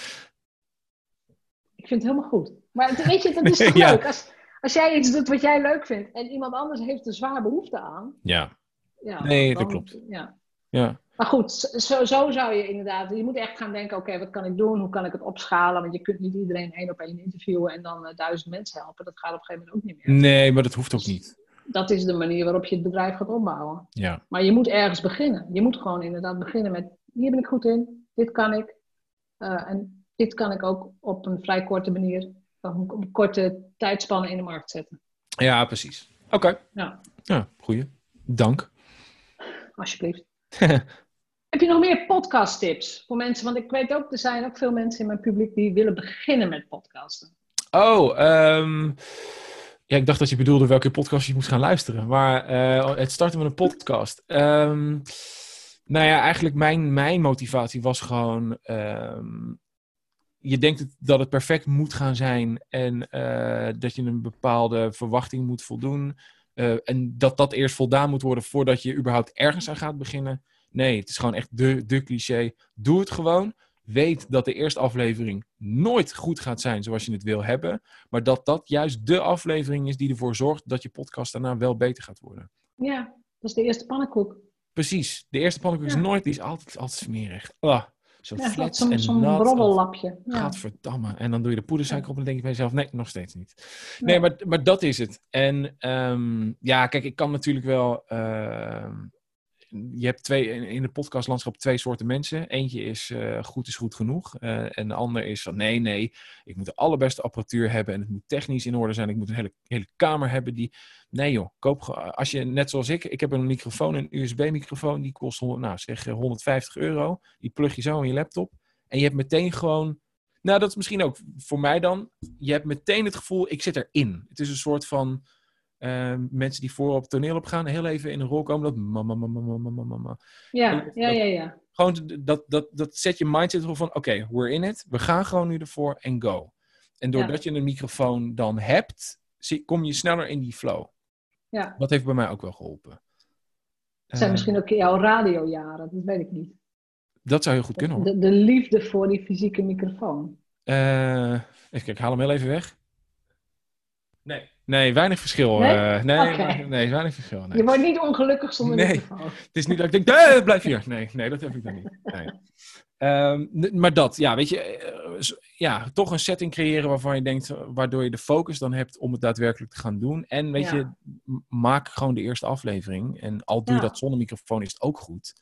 Ik vind het helemaal goed. Maar weet je, dat is toch ja. leuk? Als, als jij iets doet wat jij leuk vindt en iemand anders heeft er zwaar behoefte aan. Ja. ja nee, dan, dat klopt. Ja. ja. Maar goed, zo, zo zou je inderdaad... Je moet echt gaan denken, oké, wat kan ik doen? Hoe kan ik het opschalen? Want je kunt niet iedereen één op één interviewen en dan uh, duizend mensen helpen. Dat gaat op een gegeven moment ook niet meer. Nee, maar dat hoeft ook niet. Dat is de manier waarop je het bedrijf gaat opbouwen. Ja. Maar je moet ergens beginnen. Je moet gewoon inderdaad beginnen met, hier ben ik goed in, dit kan ik. Uh, en dit kan ik ook op een vrij korte manier, op een korte tijdspannen in de markt zetten. Ja, precies. Oké. Ja. ja, goeie. Dank. Alsjeblieft. Heb je nog meer podcast tips voor mensen? Want ik weet ook, er zijn ook veel mensen in mijn publiek die willen beginnen met podcasten. Oh, um, ja, ik dacht dat je bedoelde welke podcast je moest gaan luisteren. Maar uh, het starten met een podcast. Um, nou ja, eigenlijk mijn, mijn motivatie was gewoon um, je denkt dat het perfect moet gaan zijn en uh, dat je een bepaalde verwachting moet voldoen. Uh, en dat dat eerst voldaan moet worden voordat je überhaupt ergens aan gaat beginnen. Nee, het is gewoon echt de, de cliché. Doe het gewoon. Weet dat de eerste aflevering nooit goed gaat zijn zoals je het wil hebben. Maar dat dat juist de aflevering is die ervoor zorgt dat je podcast daarna wel beter gaat worden. Ja, dat is de eerste pannenkoek. Precies. De eerste pannenkoek ja. is nooit, die is altijd, altijd smerig. Ah. Zo ja, flats zo'n en zo nat. brobbellapje. Ja. Gadverdamme. En dan doe je de poedersuiker op en dan denk je bij jezelf, nee, nog steeds niet. Nee, maar, maar dat is het. En um, ja, kijk, ik kan natuurlijk wel... Uh, je hebt twee, in de podcastlandschap twee soorten mensen. Eentje is uh, goed is goed genoeg. Uh, en de ander is van nee, nee, ik moet de allerbeste apparatuur hebben en het moet technisch in orde zijn. Ik moet een hele, hele kamer hebben die... Nee joh, koop als je net zoals ik, ik heb een microfoon, een USB-microfoon, die kost nou, zeg 150 euro. Die plug je zo in je laptop en je hebt meteen gewoon... Nou, dat is misschien ook voor mij dan. Je hebt meteen het gevoel, ik zit erin. Het is een soort van... Uh, mensen die voor op toneel op gaan, heel even in een rol komen. Dat mama, mama, mama, mama, mama. Ja, ja, ja, ja. Gewoon dat, dat, dat zet je mindset erop van, oké, okay, we're in it. We gaan gewoon nu ervoor en go. En doordat ja. je een microfoon dan hebt, kom je sneller in die flow. Ja. Dat heeft bij mij ook wel geholpen. Het zijn uh, misschien ook jouw radiojaren, dat weet ik niet. Dat zou heel goed kunnen hoor. De, de liefde voor die fysieke microfoon. Uh, even, ik haal hem heel even weg. Nee. Nee, weinig verschil. Nee? Uh, nee, okay. nee, weinig verschil. Nee. Je wordt niet ongelukkig zonder nee. microfoon. Het is niet dat ik denk, nee, blijf hier. Nee, nee, dat heb ik dan niet. Nee. Um, maar dat, ja, weet je, ja, toch een setting creëren waarvan je denkt, waardoor je de focus dan hebt om het daadwerkelijk te gaan doen. En weet Ja. je, maak gewoon de eerste aflevering. En al doe je Ja. dat zonder microfoon is het ook goed.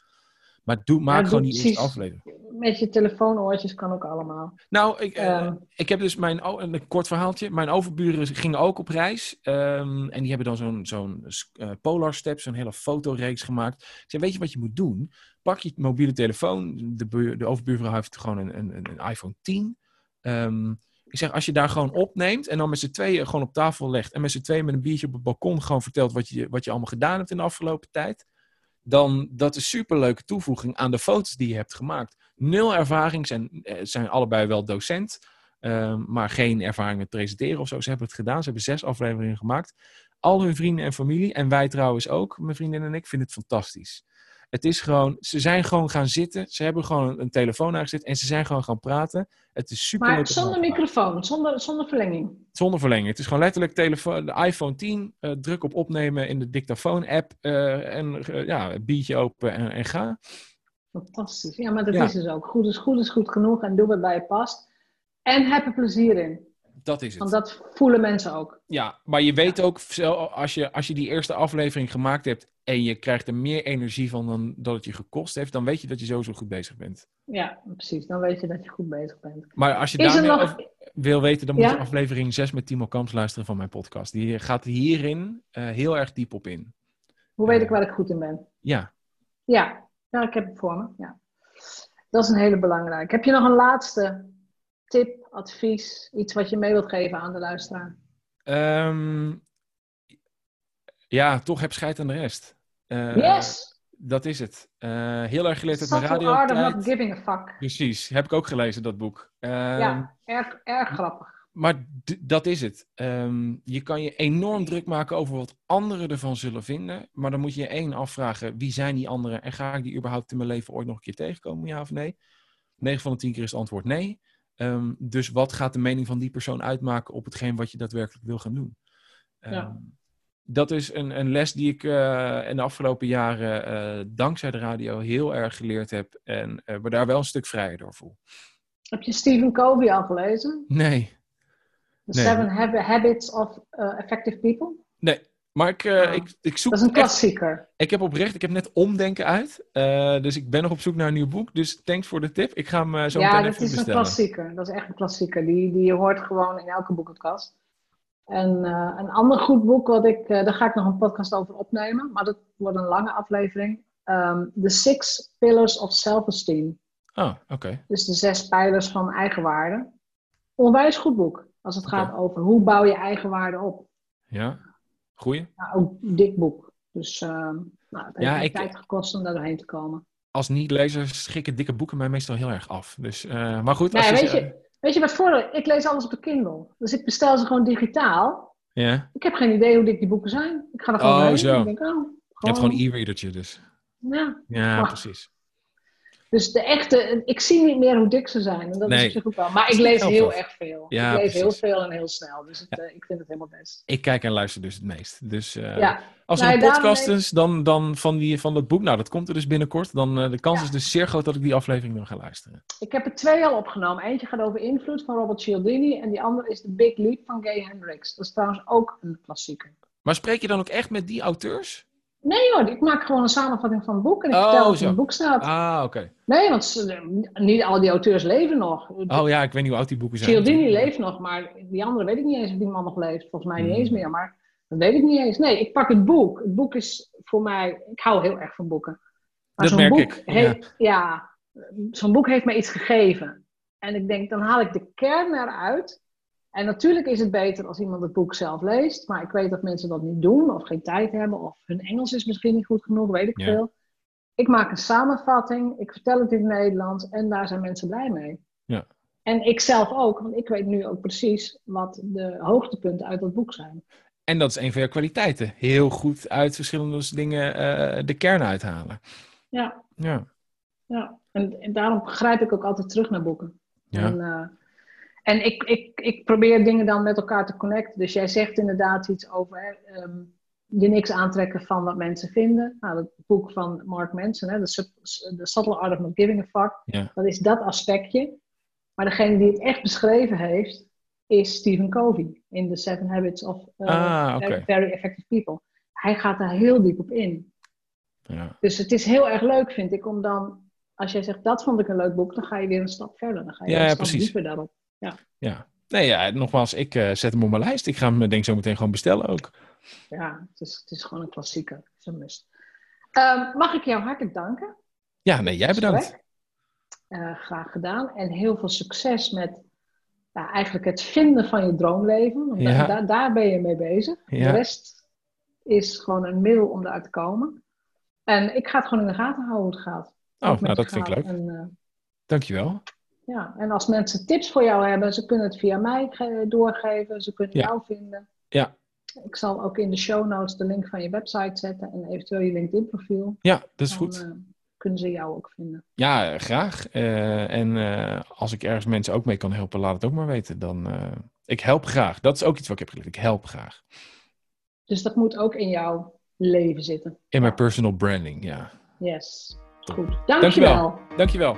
Maar doe, maak Ja, gewoon die eerste aflevering. Met je telefoonoortjes kan ook allemaal. Nou, ik, eh, Ehm. ik heb dus mijn, een kort verhaaltje. Mijn overburen gingen ook op reis. ehm, en die hebben dan zo'n zo'n eh, Polar Step, zo'n hele fotoreeks gemaakt. Ik zei, weet je wat je moet doen? Pak je mobiele telefoon. De, buur, de overbuurvrouw heeft gewoon een, een, een een iPhone 10. Ehm, ik zeg, als je daar gewoon opneemt en dan met z'n tweeën gewoon op tafel legt. En met z'n tweeën met een biertje op het balkon gewoon vertelt wat je, wat je allemaal gedaan hebt in de afgelopen tijd. Dan dat is superleuke toevoeging aan de foto's die je hebt gemaakt. Nul ervaring, zijn, eh, zijn allebei wel docent. ehm, maar geen ervaring met presenteren of zo. Ze hebben het gedaan. Ze hebben zes afleveringen gemaakt. Al hun vrienden en familie, en wij trouwens ook, mijn vriendin en ik, vinden het fantastisch. Het is gewoon, ze zijn gewoon gaan zitten. Ze hebben gewoon een, een telefoon aangezet en ze zijn gewoon gaan praten. Het is super Maar zonder microfoon, zonder, zonder verlenging. Zonder verlenging. Het is gewoon letterlijk telefoon, de iPhone 10, eh, druk op opnemen in de dictafoon-app eh, en eh, ja, biertje open en, en ga. Fantastisch. Ja, maar dat Ja. is dus ook. Goed is goed is goed genoeg en doe wat bij je past. En heb er plezier in. Dat is het. Want dat voelen mensen ook. Ja, maar je weet ook, als je, als je die eerste aflevering gemaakt hebt en je krijgt er meer energie van dan dat het je gekost heeft, dan weet je dat je sowieso goed bezig bent. Ja, precies. Dan weet je dat je goed bezig bent. Maar als je Is daar nog... wil weten, dan moet Ja? je aflevering 6 met Timo Kamps luisteren van mijn podcast. Die gaat hierin eh, heel erg diep op in. Hoe weet ik waar ik goed in ben? Ja, Ja, ja ik heb het voor me. Ja. Dat is een hele belangrijke. Heb je nog een laatste tip, advies, iets wat je mee wilt geven aan de luisteraar? Ehm, ja toch heb scheid aan de rest. Eh, yes! Dat is het. Eh, heel erg geleerd uit mijn Subtle art of radio. not giving a fuck. Precies, heb ik ook gelezen, dat boek. Ehm, ja, erg, erg grappig. Maar dat is het. Ehm, je kan je enorm druk maken over wat anderen ervan zullen vinden. Maar dan moet je je één afvragen: wie zijn die anderen? En ga ik die überhaupt in mijn leven ooit nog een keer tegenkomen? Ja of nee? 9 van de 10 keer is het antwoord nee. Ehm, dus wat gaat de mening van die persoon uitmaken op hetgeen wat je daadwerkelijk wil gaan doen? Ehm, Ja. dat is een, een les die ik uh, in de afgelopen jaren uh, dankzij de radio heel erg geleerd heb. En uh, me daar wel een stuk vrijer door voel. Heb je Stephen Covey al gelezen? Nee. The nee. Seven Habits of Effective People? Nee. Maar ik, oh. ik, ik zoek. Dat is een klassieker. Echt, ik heb oprecht, ik heb net omdenken uit. dus ik ben nog op zoek naar een nieuw boek. Dus thanks voor de tip. Ik ga hem zo ja, meteen even bestellen. Ja, dat is een klassieker. Dat is echt een klassieker. Die, die je hoort gewoon in elke boekenkast. En uh, een ander goed boek, wat ik, uh, daar ga ik nog een podcast over opnemen, maar dat wordt een lange aflevering. Um, The Six Pillars of Self-Esteem. Oh, oké. Okay. Dus de zes pijlers van eigenwaarde. Onwijs goed boek, als het okay. gaat over hoe bouw je eigenwaarde op. Ja, goeie. Nou, ook dik boek. Dus uh, nou, het heeft ja, ik, tijd gekost om daar doorheen te komen. Als niet-lezer schikken dikke boeken mij meestal heel erg af. Dus, uh, maar goed. Nee, als weet je, je Weet je wat voor? Ik lees alles op de Kindle. Dus ik bestel ze gewoon digitaal. Ja. Ik heb geen idee hoe dik die boeken zijn. Ik ga er gewoon oh, heen. Zo. Ik denk, oh, gewoon... Je hebt gewoon e-readertje dus. Ja. Ja, precies. Dus de echte, ik zie niet meer hoe dik ze zijn. En dat nee. is op ook wel. Maar ik lees heel erg veel. Ja, ik lees precies. heel veel en heel snel. Dus het, ja. uh, ik vind het helemaal best. Ik kijk en luister dus het meest. Dus uh, ja. als er nou, een podcast is dan, dan van, die, van dat boek, nou dat komt er dus binnenkort. Dan uh, de kans is dus zeer groot dat ik die aflevering dan ga luisteren. Ik heb er twee al opgenomen. Eentje gaat over invloed van Robert Cialdini. En die andere is The Big Leap van Gay Hendricks. Dat is trouwens ook een klassieker. Maar spreek je dan ook echt met die auteurs? Nee hoor, ik maak gewoon een samenvatting van het boek en ik vertel oh, wat in het boek staat. Ah, oké. Okay. Nee, want niet al die auteurs leven nog. Oh ja, ik weet niet hoe oud die boeken zijn. Cialdini leeft nog, maar die andere weet ik niet eens of die man nog leeft. Volgens mij niet eens meer, maar dat weet ik niet eens. Nee, ik pak het boek. Het boek is voor mij, ik hou heel erg van boeken. Maar dat merk boek ik. Heeft, ja, ja zo'n boek heeft mij iets gegeven. En ik denk, dan haal ik de kern eruit. En natuurlijk is het beter als iemand het boek zelf leest. Maar ik weet dat mensen dat niet doen, of geen tijd hebben, of hun Engels is misschien niet goed genoeg, weet ik Ja. veel. Ik maak een samenvatting, ik vertel het in het Nederlands en daar zijn mensen blij mee. Ja. En ik zelf ook, want ik weet nu ook precies wat de hoogtepunten uit dat boek zijn. En dat is een van je kwaliteiten. Heel goed uit verschillende dingen uh, de kern uithalen. Ja, Ja. ja. En, en daarom grijp ik ook altijd terug naar boeken. Ja. En, uh, en ik, ik, ik probeer dingen dan met elkaar te connecten. Dus jij zegt inderdaad iets over hè, um, je niks aantrekken van wat mensen vinden. Nou, dat boek van Mark Manson, hè, The, The Subtle Art of Not Giving a Fuck, Ja. dat is dat aspectje. Maar degene die het echt beschreven heeft, is Stephen Covey in The Seven Habits of uh, Ah, very, very Effective People. Hij gaat daar heel diep op in. Ja. Dus het is heel erg leuk, vind ik, om dan, als jij zegt dat vond ik een leuk boek, dan ga je weer een stap verder. Dan ga je Ja, een stap precies. dieper daarop. Ja. Nee, ja, nogmaals, ik uh, zet hem op mijn lijst. Ik ga hem denk ik zo meteen gewoon bestellen ook. Ja, het is, het is gewoon een klassieker. Het is een must. Um, mag ik jou hartelijk danken? Ja, nee, jij bedankt. Uh, graag gedaan. En heel veel succes met ja, eigenlijk het vinden van je droomleven. Want Ja. da da daar ben je mee bezig. Ja. De rest is gewoon een middel om eruit te komen. En ik ga het gewoon in de gaten houden hoe het gaat. Oh, nou, dat vind ik leuk. En, uh, Dankjewel. Ja, en als mensen tips voor jou hebben, ze kunnen het via mij ge- doorgeven. Ze kunnen Ja. jou vinden. Ja. Ik zal ook in de show notes de link van je website zetten en eventueel je LinkedIn profiel. Ja, dat is Dan, goed. eh, kunnen ze jou ook vinden. Ja, graag. Eh, en eh, als ik ergens mensen ook mee kan helpen, laat het ook maar weten. Dan, ik help graag. Dat is ook iets wat ik heb geleerd. Ik help graag. Dus dat moet ook in jouw leven zitten. In mijn personal branding, ja. Yes. Goed. Dankjewel. Dankjewel.